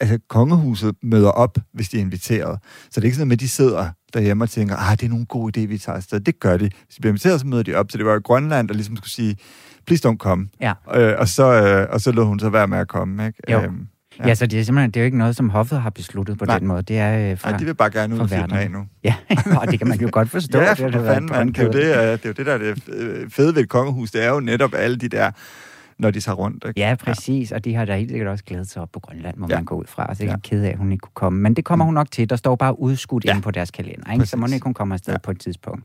Altså, kongehuset møder op, hvis de er inviteret. Så det er ikke sådan, at de sidder derhjemme og tænker, ah, det er nogen god idé, vi tager afsted. Det gør de. Hvis de bliver inviteret, så møder de op. Så det var Grønland, der ligesom skulle sige, please don't come. Ja. Øh, og, så, øh, og så lod hun så være med at komme. Ikke? Jo. Øhm, Ja. ja, så det er simpelthen det er jo ikke noget, som hoffet har besluttet på Nej. den måde. Det er øh, fra... nej, de vil bare gerne ud og den af nu. Ja, og det kan man jo godt forstå. Ja, det for været fanden, mand. Det er, jo det, øh, det er jo det, der er det øh, fede ved et kongehus. Det er jo netop alle de der, når de tager rundt. Ikke? Ja, præcis, og de har da helt sikkert også glædet sig op på Grønland, må ja. Ja. man gå ud fra. Og så er Ja. jeg ked af, at hun ikke kunne komme. Men det kommer hun nok til. Der står bare udskudt ja. Ja. inde på deres kalender, ikke? så må Præcis. ikke hun kommer afsted ja. Ja. på et tidspunkt.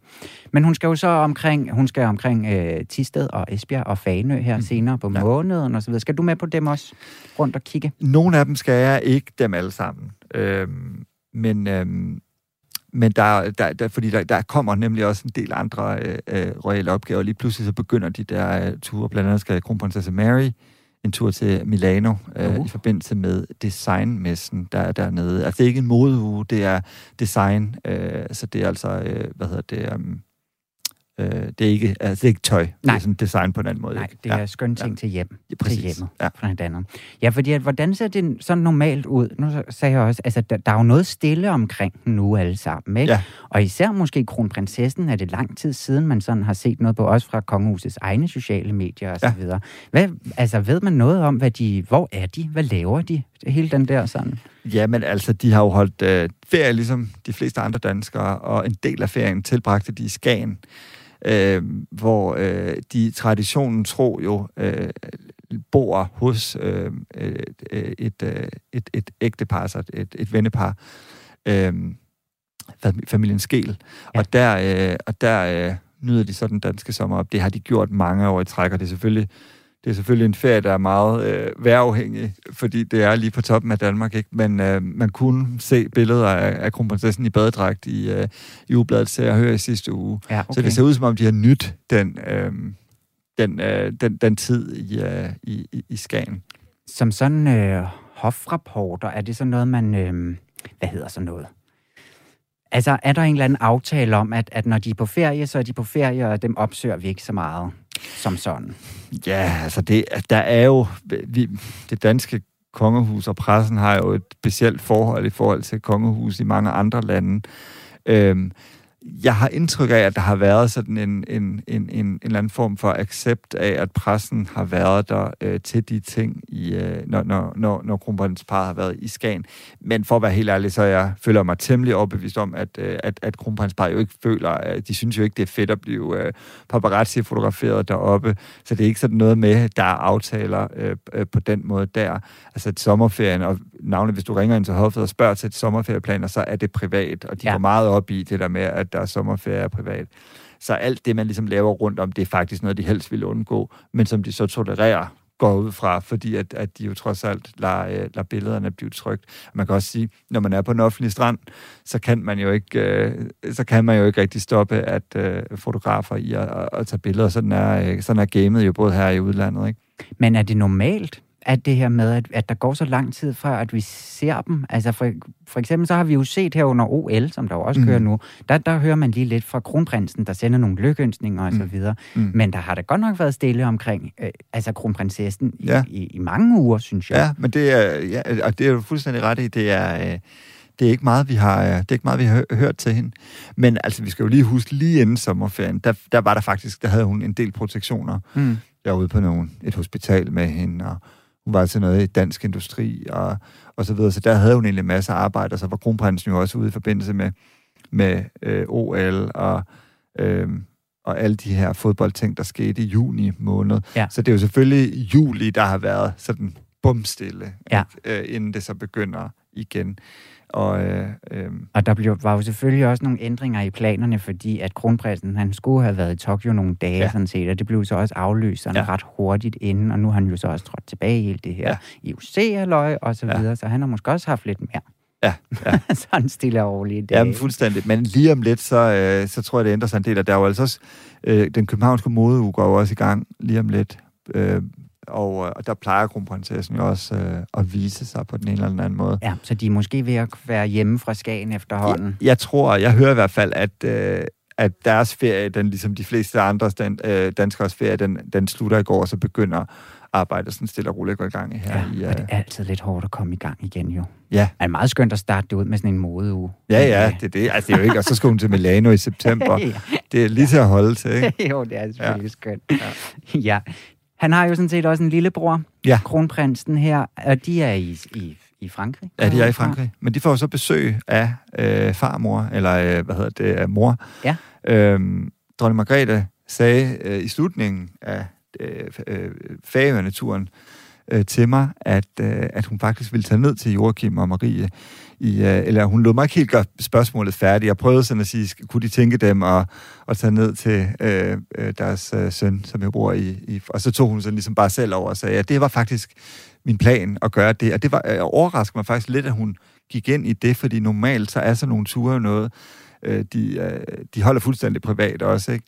Men hun skal jo så omkring, hun skal omkring øh, Tisted og Esbjerg og Fanø her mm. senere på ja. Ja. måneden og så videre. Skal du med på dem også rundt og kigge? Nogle af dem skal jeg ikke, dem alle sammen. Øhm, men øhm, men der, der, der, fordi der, der kommer nemlig også en del andre øh, øh, royale opgaver. Lige pludselig så begynder de der øh, ture. Blandt andet skal kronprinsesse Mary en tur til Milano øh, Uh. i forbindelse med designmessen, der er dernede. Altså, det er ikke en modeuge, det er design. Øh, så det er altså, øh, hvad hedder det... Um, øh, det, er ikke, altså, det er ikke tøj. Det Nej. er sådan design på en anden måde. Nej, ikke? det er skønne ting til hjem. Ja, præcis. Til hjemmet. Ja. Blandt andet. Ja, fordi at, hvordan ser det sådan normalt ud? Nu så- sagde jeg også, altså der, der er jo noget stille omkring den nu alle sammen, ikke? Ja. Og især måske kronprinsessen er det lang tid siden, man sådan har set noget på, også fra kongehusets egne sociale medier og så Ja. videre. Hvad, altså ved man noget om, hvad de, hvor er de? Hvad laver de? Hele den der sådan... Ja, men altså, de har jo holdt øh, ferie, ligesom de fleste andre danskere, og en del af ferien tilbragte de i Skagen, øh, hvor øh, de traditionen tro jo øh, bor hos øh, øh, et, øh, et, et ægtepar, altså et, et vennepar, øh, fam- familien Skel. Ja. Og der, øh, og der øh, nyder de så den danske sommer op. Det har de gjort mange år i træk, og det er selvfølgelig det er selvfølgelig en ferie, der er meget øh, vejrafhængig, fordi det er lige på toppen af Danmark, ikke? Men øh, man kunne se billeder af, af kronprinsessen i badedragt i, øh, i ugebladet Se og Hør i sidste uge. Ja, Okay. Så det ser ud som om, de har nyt den, øh, den, øh, den, den tid i, øh, i, i, Skagen. Som sådan øh, hofrapporter, er det så noget, man... Øh, hvad hedder så noget? Altså, er der en eller anden aftale om, at, at når de er på ferie, så er de på ferie, og dem opsøger vi ikke så meget som sådan? Ja, altså det, der er jo... Vi, det danske kongehus og pressen har jo et specielt forhold i forhold til kongehus i mange andre lande. Øhm, jeg har indtryk af, at der har været sådan en, en, en, en, en eller anden form for accept af, at pressen har været der øh, til de ting, i, øh, når, når, når, når kronprinsparet har været i Skagen. Men for at være helt ærlig, så jeg føler mig temmelig overbevist om, at, øh, at, at kronprinsparet jo ikke føler, at de synes jo ikke, det er fedt at blive øh, paparazzi-fotograferet deroppe. Så det er ikke sådan noget med, der er aftaler øh, øh, på den måde der. Altså sommerferien, og navnet, hvis du ringer ind til hoffet og spørger til sommerferieplaner, så er det privat, og de Ja. går meget op i det der med, at der er sommerferie er privat. Så alt det, man ligesom laver rundt om, det er faktisk noget, de helst vil undgå, men som de så tolererer går ud fra, fordi at, at de jo trods alt lader, øh, lader billederne blive trygt. Man kan også sige, når man er på en offentlig strand, så kan man jo ikke, øh, så kan man jo ikke rigtig stoppe at øh, fotografer i at, at, at tage billeder. Sådan er, øh, sådan er gamet jo både her i udlandet. Ikke? Men er det normalt, at det her med, at, at der går så lang tid fra, at vi ser dem? Altså for, for eksempel så har vi jo set her under OL, som der jo også mm. kører nu, der, der hører man lige lidt fra kronprinsen, der sender nogle lykønsninger og så Mm. videre. Mm. Men der har da godt nok været stille omkring, øh, altså kronprinsessen i, Ja. i, i mange uger, synes jeg. Ja, men det er, ja, og det er jo fuldstændig ret i, det er, øh, det er ikke meget, vi har, øh, det er ikke meget, vi har hø- hørt til hende. Men altså, vi skal jo lige huske, lige inden sommerferien, der, der var der faktisk, der havde hun en del protektioner. Mm. Jeg var ude på nogen, et hospital med hende, og hun var til noget i dansk industri, og, og så videre. Så der havde hun egentlig masser af arbejde, og så var kronprinsen jo også ude i forbindelse med, med øh, OL og, øh, og alle de her fodboldting, der skete i juni måned. Ja. Så det er jo selvfølgelig juli, der har været sådan bumstille, Ja. ikke? Øh, inden det så begynder igen. Og øh, øh, Og der blev, var jo selvfølgelig også nogle ændringer i planerne, fordi at kronprinsen, han skulle have været i Tokyo nogle dage, Ja. ja. sådan set, og det blev så også aflyst sådan Ja. ja. ret hurtigt inden, og nu har han jo så også trådt tilbage i alt det her Ja. ja. IOC-halløj og så Ja. videre, så han har måske også haft lidt mere. Ja, ja. sådan stille og roligt. Ja, men fuldstændig. Men lige om lidt, så, øh, så tror jeg, det ændrer sig en del. Og der er jo altså også, øh, den københavnske modeuge går jo også i gang lige om lidt. Øh, og, øh, og der plejer kronprinsessen jo også øh, at vise sig på den ene eller den anden måde. Ja, så de er måske ved at være hjemme fra Skagen efterhånden. Jeg, jeg tror, jeg hører i hvert fald, at, øh, at deres ferie, den ligesom de fleste andre dan, øh, danskers ferie, den, den slutter i går, og så begynder arbejdet sådan stille og roligt at gå i gang her. Ja, i, øh, det er altid lidt hårdt at komme i gang igen jo. ja. Det er meget skønt at starte det ud med sådan en modeuge. ja, ja, det er det. Altså, det er jo ikke, og så skal hun til Milano i september. Det er lige til at holde til, ikke? jo, det er selvfølgelig ja. skønt. Ja. ja. Han har jo sådan set også en lillebror, Ja. kronprinsen her, og de er i, i, i Frankrig. Ja, de er i Frankrig. Men de får jo så besøg af øh, farmor, eller øh, hvad hedder det, af mor. Ja. Øhm, dronning Margrethe sagde øh, i slutningen af øh, øh, Færøerne-turen øh, Øh, til mig, at, øh, at hun faktisk ville tage ned til Joachim og Marie. I, øh, eller hun lod mig ikke helt gøre spørgsmålet færdigt. Jeg prøvede sådan at sige, kunne de tænke dem at, at tage ned til øh, øh, deres øh, søn, som jeg bor i, i. Og så tog hun sådan ligesom bare selv over og sagde, at det var faktisk min plan at gøre det. Og det var øh, overraskede mig faktisk lidt, at hun gik ind i det, fordi normalt så er sådan nogle ture jo noget, øh, de, øh, de holder fuldstændig privat også, ikke?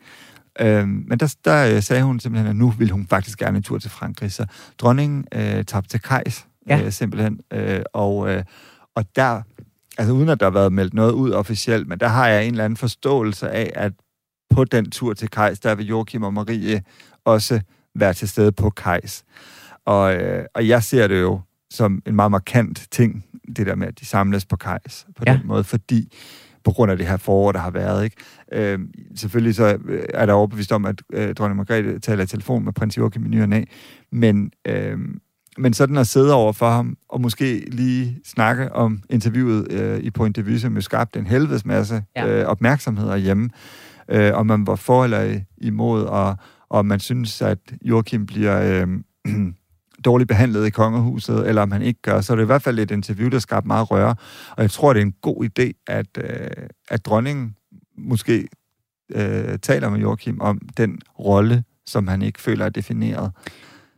Øhm, men der, der øh, sagde hun simpelthen, at nu vil hun faktisk gerne en tur til Frankrig. Så dronningen øh, tabte til Kajs, Ja. øh, simpelthen. Øh, og, øh, og der, altså uden at der har været meldt noget ud officielt, men der har jeg en eller anden forståelse af, at på den tur til Kajs, der vil Joachim og Marie også være til stede på Kajs. Og, øh, og jeg ser det jo som en meget markant ting, det der med, at de samles på Kajs på Ja. den måde, fordi på grund af det her forår, der har været. Ikke? Øh, selvfølgelig så øh, er der overbevist om, at øh, dronning Margrethe taler i telefon med prins Joachim i ny og næ, men, øh, men sådan at sidde over for ham, og måske lige snakke om interviewet øh, i Point de Vue, som jo skabte en helvedes masse Ja. øh, opmærksomhed hjemme, øh, om man var for eller imod, og, og man synes, at Joachim bliver... Øh, dårligt behandlet i kongehuset, eller om han ikke gør. Så er det i hvert fald et interview, der skabte meget røre. Og jeg tror, det er en god idé, at, øh, at dronningen måske øh, taler med Joachim om den rolle, som han ikke føler er defineret.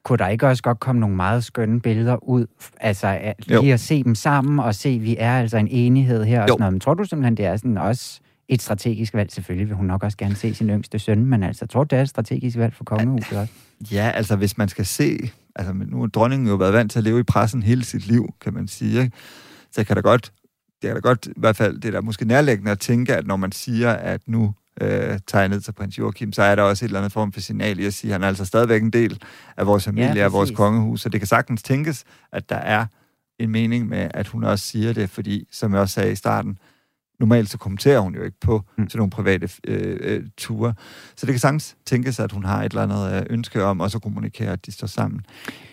Kunne der ikke også godt komme nogle meget skønne billeder ud? Altså at Jo. lige at se dem sammen og se, at vi er altså en enighed her og Jo. sådan noget. Men tror du simpelthen, det er sådan også et strategisk valg? Selvfølgelig vil hun nok også gerne se sin yngste søn, men altså, tror du, det er et strategisk valg for kongehuset også? Ja, altså hvis man skal se... Altså nu har dronningen jo været vant til at leve i pressen hele sit liv, kan man sige. Ikke? Så kan da godt, det er da godt, i hvert fald det er da måske nærlæggende at tænke, at når man siger, at nu øh, tager jeg ned til prins Joachim, så er der også et eller andet form for signal i at sige, at han er altså stadigvæk en del af vores familie, Ja, af vores kongehus. Så det kan sagtens tænkes, at der er en mening med, at hun også siger det, fordi, som jeg også sagde i starten, normalt så kommenterer hun jo ikke på Mm. sådan nogle private øh, øh, ture. Så det kan sagtens tænkes, at hun har et eller andet øh, ønske om også at kommunikere, at de står sammen.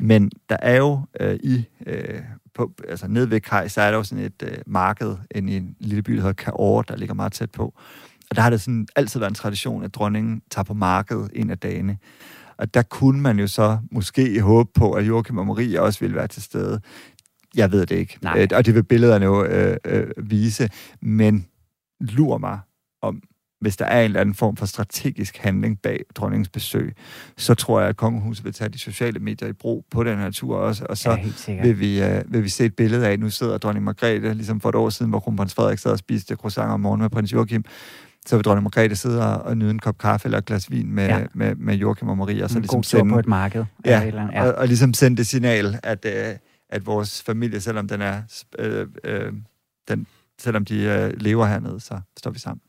Men der er jo øh, i, øh, på, altså nede ved Kaj, så er der jo sådan et øh, marked inde i en lille by, der hedder Kaor, der ligger meget tæt på. Og der har det sådan altid været en tradition, at dronningen tager på markedet en af dagene. Og der kunne man jo så måske håbe på, at Joachim og Marie også ville være til stede. Jeg ved det ikke. Nej. Øh, og det vil billederne jo øh, øh, vise. Men lur mig om, hvis der er en eller anden form for strategisk handling bag dronningens besøg, så tror jeg, at kongehuset vil tage de sociale medier i brug på den her tur også, og så ja, vil vi, øh, vil vi se et billede af, nu sidder dronning Margrethe, ligesom for et år siden, hvor kronprins Frederik sad og spiste croissant om morgenen med prins Joachim, så vil dronning Margrethe sidde og, nyde en kop kaffe eller et glas vin med, Ja. med, med Joachim og Marie, og så en ligesom god sende, på et marked. Ja, eller ja. Og, og ligesom sende det signal, at, øh, at vores familie, selvom den er, øh, øh, den, selvom de øh, lever hernede, så står vi sammen.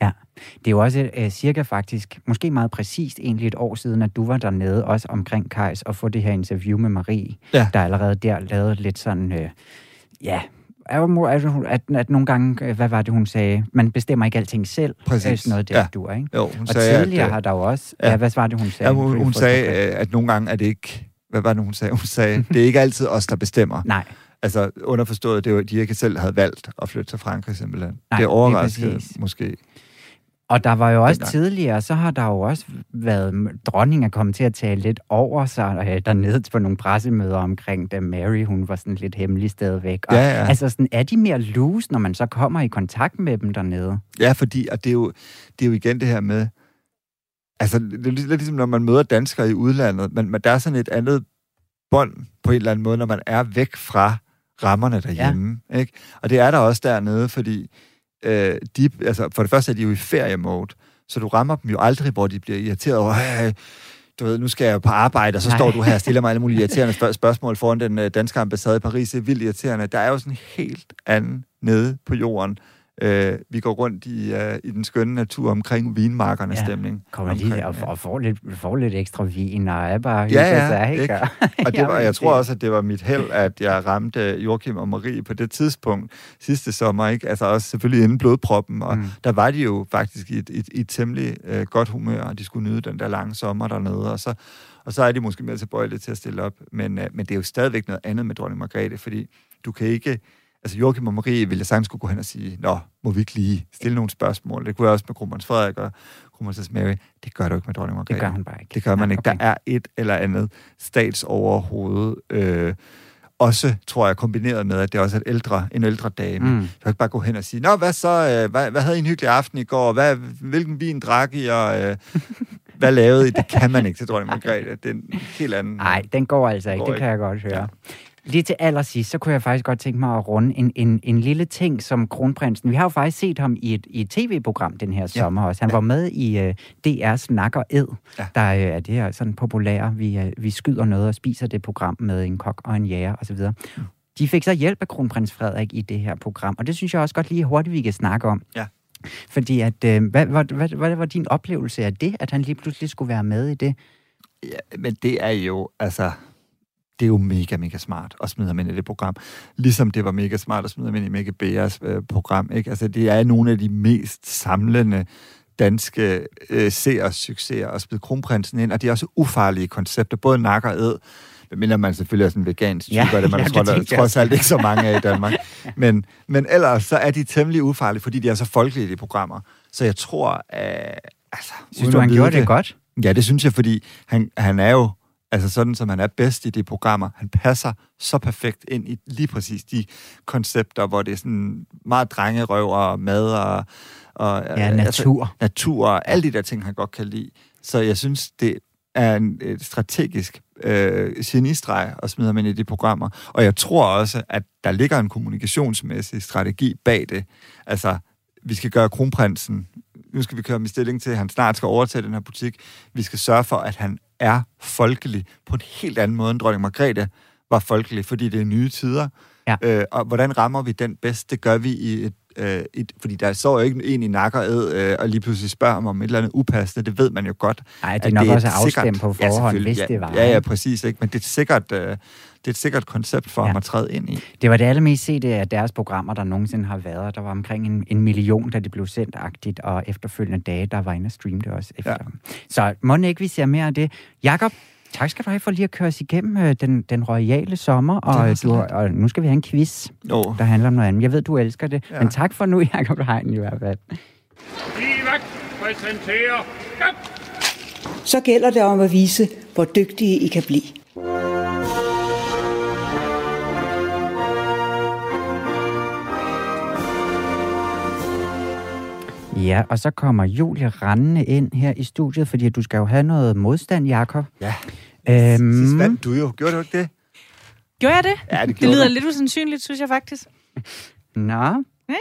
Det er jo også øh, cirka faktisk, måske meget præcist egentlig et år siden, at du var dernede, også omkring Kajs, og få det her interview med Marie, Ja. der allerede der lavede lidt sådan, øh, ja, jo- at, at nogle gange, øh, hvad var det, hun sagde? Man bestemmer ikke alting selv. Præcis. Øh, Sådan noget der, Ja. du er, ikke? Jo, hun Og sagde, tidligere at, har der jo også... ja. Ja, hvad var det, hun sagde? ja, hun, hun sagde, øh, at nogle gange er det ikke... Hvad var det, hun sagde? Hun sagde, det er ikke altid os, der bestemmer. Nej, Altså underforstået, det var, de ikke selv havde valgt at flytte til Frankrig simpelthen. Nej, det overraskede præcis. måske. Og der var jo også Dengang. tidligere, så har der jo også været, dronningen er kommet til at tale lidt over sig øh, dernede på nogle pressemøder omkring, da Mary, hun var sådan lidt hemmelig stadigvæk. Og, Ja, ja. Altså sådan, er de mere loose, når man så kommer i kontakt med dem dernede? Ja, fordi og det, er jo, det er jo igen det her med... Altså, det er lidt ligesom, når man møder danskere i udlandet, men, men der er sådan et andet bånd på en eller anden måde, når man er væk fra rammerne derhjemme. Ja. Ikke? Og det er der også dernede, fordi øh, de, altså, for det første er de jo i feriemode, så du rammer dem jo aldrig, hvor de bliver irriteret over, "Hey, du ved, nu skal jeg på arbejde, og så Nej. Nej. står du her og stiller mig alle mulige irriterende spørg- spørgsmål foran den øh, danske ambassade i Paris. Det er vildt irriterende. Der er jo sådan helt anden nede på jorden. Øh, vi går rundt i, øh, i den skønne natur omkring vinmarkernes Ja. stemning. Kommer lige Omkring, og, ja. og får, lidt, får lidt ekstra vin, og er bare Ja, hygger ja, sig, ikke? Og, Og det var, jeg tror også, at det var mit held, at jeg ramte Joachim og Marie på det tidspunkt sidste sommer, ikke? Altså også selvfølgelig inden blodproppen, og Mm. der var de jo faktisk i et, et, et temmelig øh, godt humør, og de skulle nyde den der lange sommer dernede, og så, og så er de måske mere tilbøjelige til at stille op. Men, øh, men det er jo stadigvæk noget andet med dronning Margrethe, fordi du kan ikke... Altså Joachim og Marie ville jeg sagtens skulle gå hen og sige, Nå, må vi ikke lige stille nogle spørgsmål? Det kunne jeg også med kronprins Frederik og kronprinsesse Mary. Det gør du ikke med dronning Margrethe. Det gør hun bare ikke. Det gør man Nej, ikke. Der okay. er et eller andet statsoverhoved. Øh, også, tror jeg, kombineret med, at det også er et ældre, en ældre dame. Mm. Du kan ikke bare gå hen og sige, Nå, hvad så? Øh, hvad, hvad havde I en hyggelig aften i går? Hvad, hvilken vin drak I? Og, øh, hvad lavede I? Det kan man ikke til dronning Margrethe. Det er en helt anden... Nej, den går altså ikke, Går det ikke. kan jeg godt høre. Lige til allersidst, så kunne jeg faktisk godt tænke mig at runde en, en, en lille ting som kronprinsen. Vi har jo faktisk set ham i et, i et tv-program den her ja. sommer også. Han ja. var med i uh, DR's Nak og Ed, ja. der uh, er det her sådan populære, vi, uh, vi skyder noget og spiser det program med en kok og en jæger osv. Mm. De fik så hjælp af kronprins Frederik i det her program, og det synes jeg også godt lige hurtigt, vi kan snakke om. Ja. Fordi at, øh, hvad, hvad, hvad, hvad var din oplevelse af det, at han lige pludselig skulle være med i det? Ja, men det er jo, altså, det er jo mega, mega smart at smide ham ind i det program. Ligesom det var mega smart at smide ham ind i Mikke Beas øh, program. Ikke? Altså, det er nogle af de mest samlende danske øh, seers succeser at smide kronprinsen ind, og det er også ufarlige koncepter, både nak og æd. Mindre man selvfølgelig er sådan vegansk type, ja, det man ja, tror, der trods alt ikke så mange af i Danmark. Men, men ellers så er de temmelig ufarlige, fordi de er så folkelige, de programmer. Så jeg tror, at... Altså, synes du, han gjorde det, det godt? Ja, det synes jeg, fordi han, han er jo altså sådan, som han er bedst i de programmer. Han passer så perfekt ind i lige præcis de koncepter, hvor det er sådan meget drengerøv og mad og... og ja, altså, natur. Altså, natur og alle de der ting, han godt kan lide. Så jeg synes, det er en et strategisk øh, genistreg smide ham ind i de programmer. Og jeg tror også, at der ligger en kommunikationsmæssig strategi bag det. Altså, vi skal gøre kronprinsen nu skal vi køre med stilling til, at han snart skal overtage den her butik. Vi skal sørge for, at han er folkelig på en helt anden måde, end dronning Margrethe var folkelig, fordi det er nye tider. Ja. Øh, og hvordan rammer vi den bedst? Det gør vi i et øh, et, fordi der står jo ikke en i nakker ed, øh, og lige pludselig spørger om, om et eller andet upassende. Det ved man jo godt. Nej, det er nok det er også afstemt på forhånd, ja, hvis ja, det var. Ja, ja, præcis. Ikke? Men det er sikkert... Øh, det er et sikkert koncept for ja. ham at træde ind i. Det var det allermest set af deres programmer, der nogensinde har været. Der var omkring en, en million, da det blev sendt agtigt, og efterfølgende dage, der var inde og streame det også efter. Ja. Så må ikke, vi ser mere af det. Jakob, Tak skal du have for lige at køre os igennem øh, den, den royale sommer, og, du, og nu skal vi have en quiz, oh. der handler om noget andet. Jeg ved, du elsker det, ja. men tak for nu, Jacob Hein i hvert fald. Præsenterer... Så gælder det om at vise, hvor dygtige I kan blive. Ja, og så kommer Julie rendende ind her i studiet, fordi du skal jo have noget modstand, Jakob. Ja. Øhm, Sidst vandt du jo. Gjorde du ikke det? Gjorde jeg det? Ja, det, det lyder du. lidt usandsynligt, synes jeg faktisk. Nå. Ja, ja.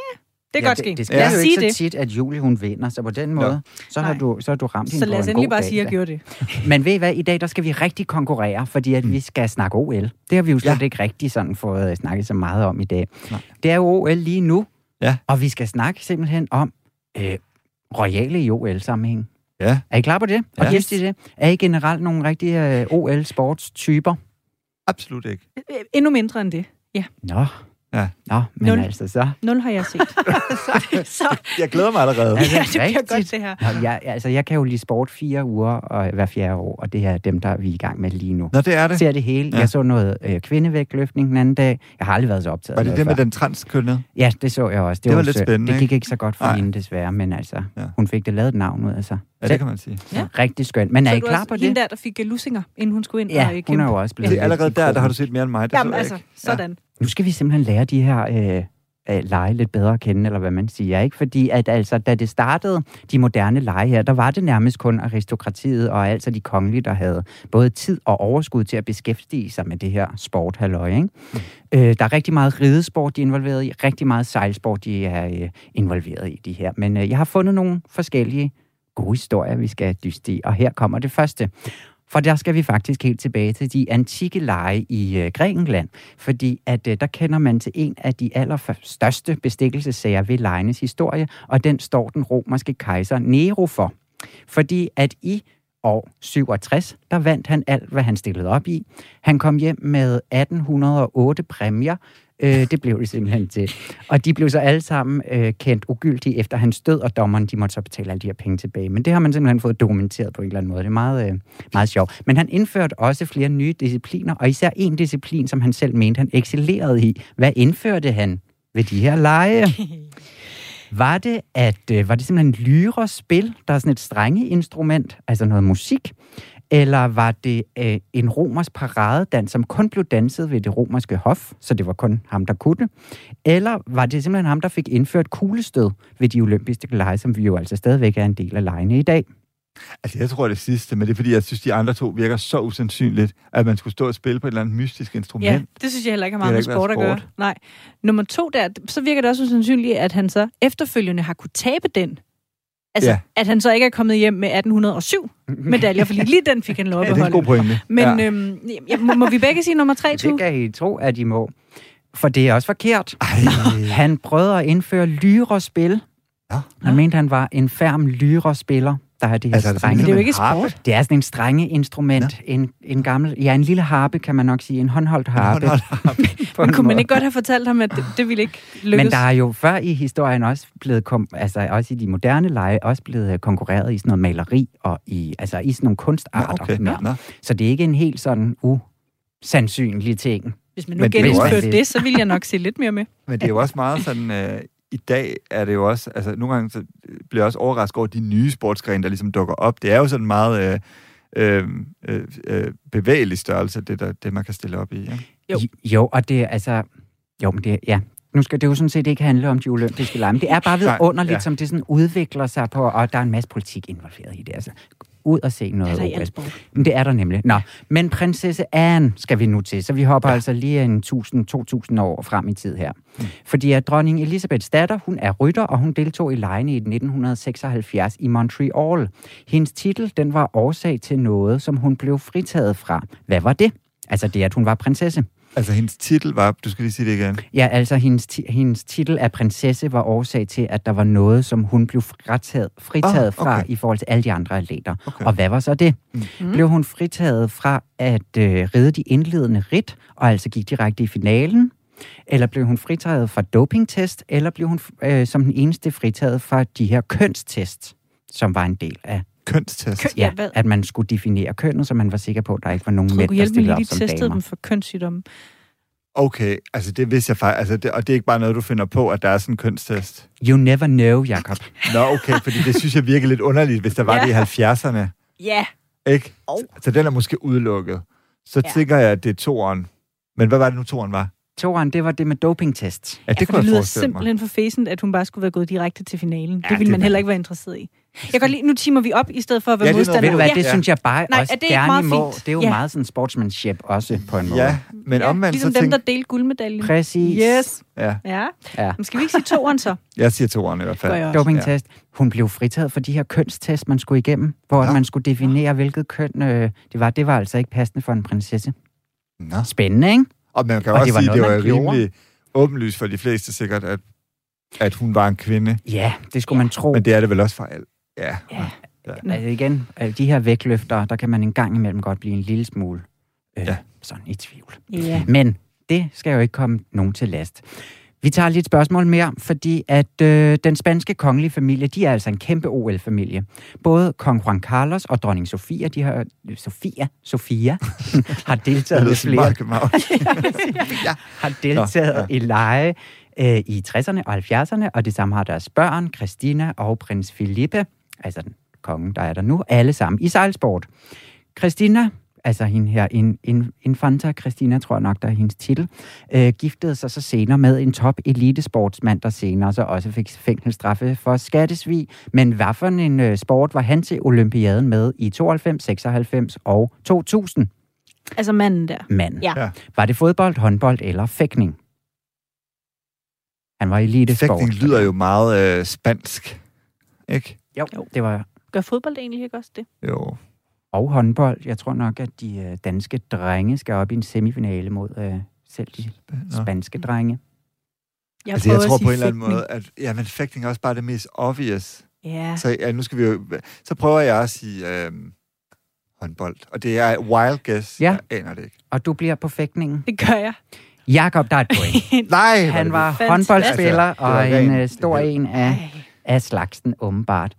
Det kan ja, godt ske. Det, det sker ja. jo ikke så det. tit, at Julie hun vinder, så på den måde, ja. så, har du, så har du ramt hende Så lad os endelig bare sige, at jeg gjorde det. Men ved I hvad, i dag der skal vi rigtig konkurrere, fordi at mm. vi skal snakke OL. Det har vi jo slet ja. ikke rigtig sådan fået snakket så meget om i dag. Nej. Det er jo OL lige nu, ja. og vi skal snakke simpelthen om øh, royale i OL-sammenhæng. Ja. Er I klar på det? Og ja. yes. det? Er I generelt nogle rigtige øh, OL-sportstyper? Absolut ikke. Endnu mindre end det, ja. Nå, Ja. Nå, men Nul. altså så... Nul har jeg set. så, så. Jeg glæder mig allerede. Ja, det bliver godt, det her. Nå, jeg, altså, jeg kan jo lige sport fire uger og hver fjerde år, og det er dem, der vi er i gang med lige nu. Nå, det er det. Jeg ser det hele. Ja. Jeg så noget øh, kvindevægtløftning den anden dag. Jeg har aldrig været så optaget Var det det med før. den transkønnede? Ja, det så jeg også. Det, det var, var lidt sø. spændende, Det gik ikke så godt for Nej. hende, desværre, men altså, ja. hun fik det lavet navn ud, altså. Ja, det kan man sige. Ja. Rigtig skønt. Men så er I klar på det? Hende der, der fik lusinger, inden hun skulle ind ja, og kæmpe. hun er jo også blevet... Det er allerede der, der har du set mere end mig. Det Jamen altså, sådan. Nu skal vi simpelthen lære de her øh, øh, lege lidt bedre at kende, eller hvad man siger. Ikke? Fordi at, altså, da det startede, de moderne lege her, der var det nærmest kun aristokratiet og altså de kongelige, der havde både tid og overskud til at beskæftige sig med det her sport, halløj, ikke? Mm. Øh, der er rigtig meget ridesport, de er involveret i, rigtig meget sejlsport, de er øh, involveret i de her. Men øh, jeg har fundet nogle forskellige gode historier, vi skal dyste i, og her kommer det første. For der skal vi faktisk helt tilbage til de antikke lege i øh, Grækenland, fordi at øh, der kender man til en af de allerstørste bestikkelsesager ved legenes historie, og den står den romerske kejser Nero for. Fordi at i år 67, der vandt han alt, hvad han stillede op i. Han kom hjem med 1808 præmier, Øh, det blev det simpelthen til. Og de blev så alle sammen øh, kendt ugyldige efter hans død, og dommeren de måtte så betale alle de her penge tilbage. Men det har man simpelthen fået dokumenteret på en eller anden måde. Det er meget, øh, meget sjovt. Men han indførte også flere nye discipliner, og især en disciplin, som han selv mente, han excellerede i. Hvad indførte han ved de her lege? Var det, at øh, var det simpelthen lyre-spil, der er sådan et strenge instrument, altså noget musik? Eller var det øh, en romers paradedans, som kun blev danset ved det romerske hof, så det var kun ham, der kunne det? Eller var det simpelthen ham, der fik indført kuglestød ved de olympiske lege, som vi jo altså stadigvæk er en del af legene i dag? Altså, jeg tror det sidste, men det er fordi, jeg synes, de andre to virker så usandsynligt, at man skulle stå og spille på et eller andet mystisk instrument. Ja, det synes jeg heller ikke har meget med sport at gøre. Nej. Nummer to der, så virker det også usandsynligt, at han så efterfølgende har kunne tabe den. Altså, Ja. at han så ikke er kommet hjem med 1807 medaljer, fordi lige den fik han lov at Ja, det er en god beholde. pointe. Men ja. øhm, ja, må, må vi begge sige nummer tre, Det tu? kan I tro, at I må. For det er også forkert. Ej, Han prøvede at indføre lyrespil. Ja. Han mente, han var en færm lyrespiller, der har det her Altså, er det strenge. Det er jo ikke en sport. Det er sådan en strenge instrument. En, en gammel, ja, en lille harpe, kan man nok sige. En håndholdt harpe. Håndholdt harpe. Men en kunne man ikke godt have fortalt ham, at det, det ville ikke lykkes? Men der er jo før i historien også blevet, kom, altså også i de moderne lege, også blevet konkurreret i sådan noget maleri og i, altså i sådan nogle Nå, kunstarter. okay. Nå. Nå. Så det er ikke en helt sådan usandsynlig ting. Hvis man nu det er genindførte også- det, så ville jeg nok se lidt mere med. Men det er jo også meget sådan, øh, i dag er det jo også, altså nogle gange så bliver jeg også overrasket over de nye sportsgrene, der ligesom dukker op. Det er jo sådan meget øh, øh, øh, øh, bevægelig størrelse, det, der, det man kan stille op i. Ja? Jo. Jo, og det er altså... Jo, men det ja. Nu skal det jo sådan set ikke handle om de olympiske lege, men det er bare Nej, vidunderligt, ja. ja. som det sådan udvikler sig på, og der er en masse politik involveret i det. Altså, ud og se noget Er der i OS. al sport? Men Det er der nemlig. Nå, men prinsesse Anne skal vi nu til, så vi hopper ja. altså lige en 1000-2000 år frem i tid her. Mm. Fordi at dronning Elisabeths datter, hun er rytter, og hun deltog i legene i 1976 i Montreal. Hendes titel, den var årsag til noget, som hun blev fritaget fra. Hvad var det? Altså det, at hun var prinsesse. Altså hendes titel var, du skal lige sige det igen. Ja, altså hendes, ti- hendes titel af prinsesse var årsag til, at der var noget, som hun blev fritaget, fritaget Ah, fra okay. i forhold til alle de andre atleter. Okay. Og hvad var så det? Mm. Blev hun fritaget fra at øh, ride de indledende rit, og altså gik direkte i finalen? Eller blev hun fritaget fra dopingtest? Eller blev hun øh, som den eneste fritaget fra de her kønstest, som var en del af, Kønstest. Køn- ja, Ja, hvad? at man skulle definere kønnet, så man var sikker på, at der ikke var nogen mænd, der stillede lige, op de som testede damer. dem for kønssygdomme. Okay, altså det vidste jeg faktisk, altså det, og det er ikke bare noget, du finder på, at der er sådan en kønstest. You never know, Jacob. Nå, okay, fordi det synes jeg virker lidt underligt, hvis der var Ja. det i 70'erne, Ja. ikke? Oh. Så den er måske udelukket. Så Ja. tænker jeg, at det er toeren. Men hvad var det nu, toeren var? Toren, det var det med dopingtest. Ja, det Ja, kunne for det jeg lyder forestille mig. simpelthen for fæsent, at hun bare skulle være gået direkte til finalen. Ja, det ville det man heller ikke være interesseret i. Jeg kan godt lide, nu timer vi op, i stedet for at være Ja, det er noget- modstander. Ved du hvad, ja. det Ja. synes jeg bare Nej, også er det gerne må. fint? Det er jo Ja. meget sådan sportsmanship også på en måde. Ja, men ja, omvendt ligesom så dem, der delte guldmedaljen. Præcis. Yes. Ja, Ja. Ja. Men skal vi ikke sige toeren så? jeg siger toeren i hvert fald. Dopingtest. Hun blev fritaget for de her kønstest, man skulle igennem, hvor Nå. man skulle definere, hvilket køn øh, det var. Det var altså ikke passende for en prinsesse. Nå. Spændende, ikke? Og man kan Og også det var sige, at det noget, var rimelig åbenlyst for de fleste sikkert, at, at hun var en kvinde. Ja, det skulle man tro. Men det er det vel også for alt. Ja. Ja. Altså igen, øh, de her vægtløfter, der kan man en gang imellem godt blive en lille smule øh, Ja. sådan i tvivl. Ja. Men det skal jo ikke komme nogen til last. Vi tager lige et spørgsmål mere, fordi at øh, den spanske kongelige familie, de er altså en kæmpe OL-familie. Både kong Juan Carlos og dronning Sofia, de har, Sofia, Sofia har deltaget er flere, København. har deltaget Nå, ja. i lege øh, i 60'erne og 70'erne, og det samme har deres børn, Christina og prins Felipe, altså den kongen, der er der nu, alle sammen i sejlsport. Christina, altså hende her, in, in, Infanta Christina, tror jeg nok, der er hendes titel, øh, giftede sig så senere med en top elitesportsmand, der senere så også fik fængselsstraffe for skattesvig. Men hvad for en øh, sport var han til olympiaden med i 92, 96 og 2000? Altså manden der. Mand. Ja. Ja. Var det fodbold, håndbold eller fægtning? Han var elitesport. Fægtning lyder jo meget øh, spansk. Ikke? Jo, Jo. det var Gør fodbold egentlig ikke også det? Jo. og håndbold. Jeg tror nok, at de øh, danske drenge skal op i en semifinale mod øh, selv de spanske drenge. Jeg Altså, jeg tror på en eller anden måde, at ja, men fægtning er også bare det mest obvious. Ja. Så ja, nu skal vi jo... Så prøver jeg at sige øh, håndbold. Og det er wild guess. Ja. Jeg aner det ikke. Og du bliver på fægtningen. Det gør jeg. Jakob, der er et point. Nej! Han var Fantastisk. håndboldspiller Altså, var og en øh, stor en af, Ej, af slagsen, åbenbart.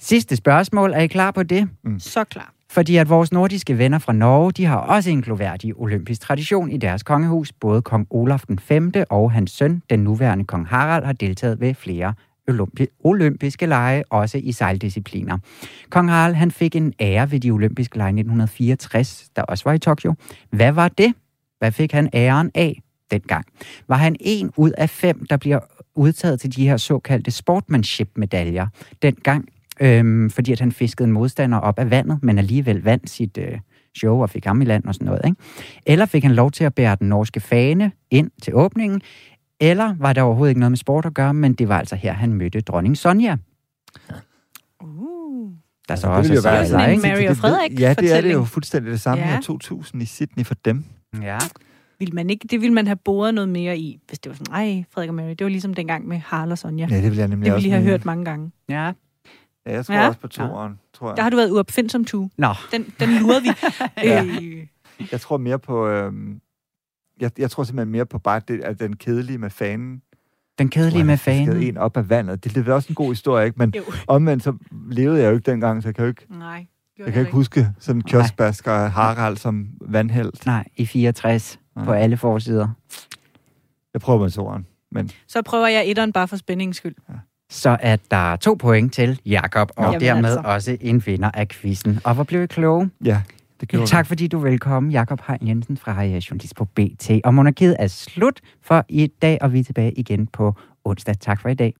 Sidste spørgsmål. Er I klar på det? så klar. Fordi at vores nordiske venner fra Norge, de har også en gloværdig olympisk tradition i deres kongehus. Både kong Olaf den 5. og hans søn, den nuværende kong Harald, har deltaget ved flere olympi- olympiske lege, også i sejldiscipliner. Kong Harald han fik en ære ved de olympiske lege i 1964, der også var i Tokyo. Hvad var det? Hvad fik han æren af dengang? Var han en ud af fem, der bliver udtaget til de her såkaldte sportsmanship-medaljer, dengang øhm, fordi at han fiskede en modstander op af vandet, men alligevel vandt sit øh, show og fik ham i land og sådan noget. Ikke? Eller fik han lov til at bære den norske fane ind til åbningen, eller var der overhovedet ikke noget med sport at gøre, men det var altså her, han mødte dronning Sonja. Uh. Der så det også jo er være sådan en ikke? Mary Det- og det- Frederik Ja, det er det jo fuldstændig det samme Ja. ja. 2000 i Sydney for dem. Ja. Vil man ikke, det ville man have boret noget mere i, hvis det var sådan, ej, Frederik og Mary, det var ligesom dengang med Harald og Sonja. Ja, det vil jeg nemlig Det ville også I have hørt mange gange. ja. Ja, jeg tror Ja. også på toeren, tror jeg. Der har du været uopfindsom to. Nå, Den, den lurede vi. Ja. øh, Jeg tror mere på... Øhm, jeg, jeg tror simpelthen mere på bare det, at den kedelige med fanen. den kedelige med fanen. en op af vandet. Det, det er også en god historie, ikke? Men jo. omvendt så levede jeg jo ikke dengang, så jeg kan jo ikke, Nej. jeg kan ikke huske sådan en kioskbasker Harald som vandhelt. Nej, i 64 Nej. på alle forsider. Jeg prøver med toeren. Men Så prøver jeg etteren bare for spændingens skyld. Så er der to point til Jakob og Jamen dermed altså. også en vinder af quizzen. Og hvor blev I kloge? ja, det gjorde Tak fordi du er velkommen, Jakob Hein Jensen fra Journalist på BT. Og monarkiet er slut for i dag, og vi er tilbage igen på onsdag. Tak for i dag.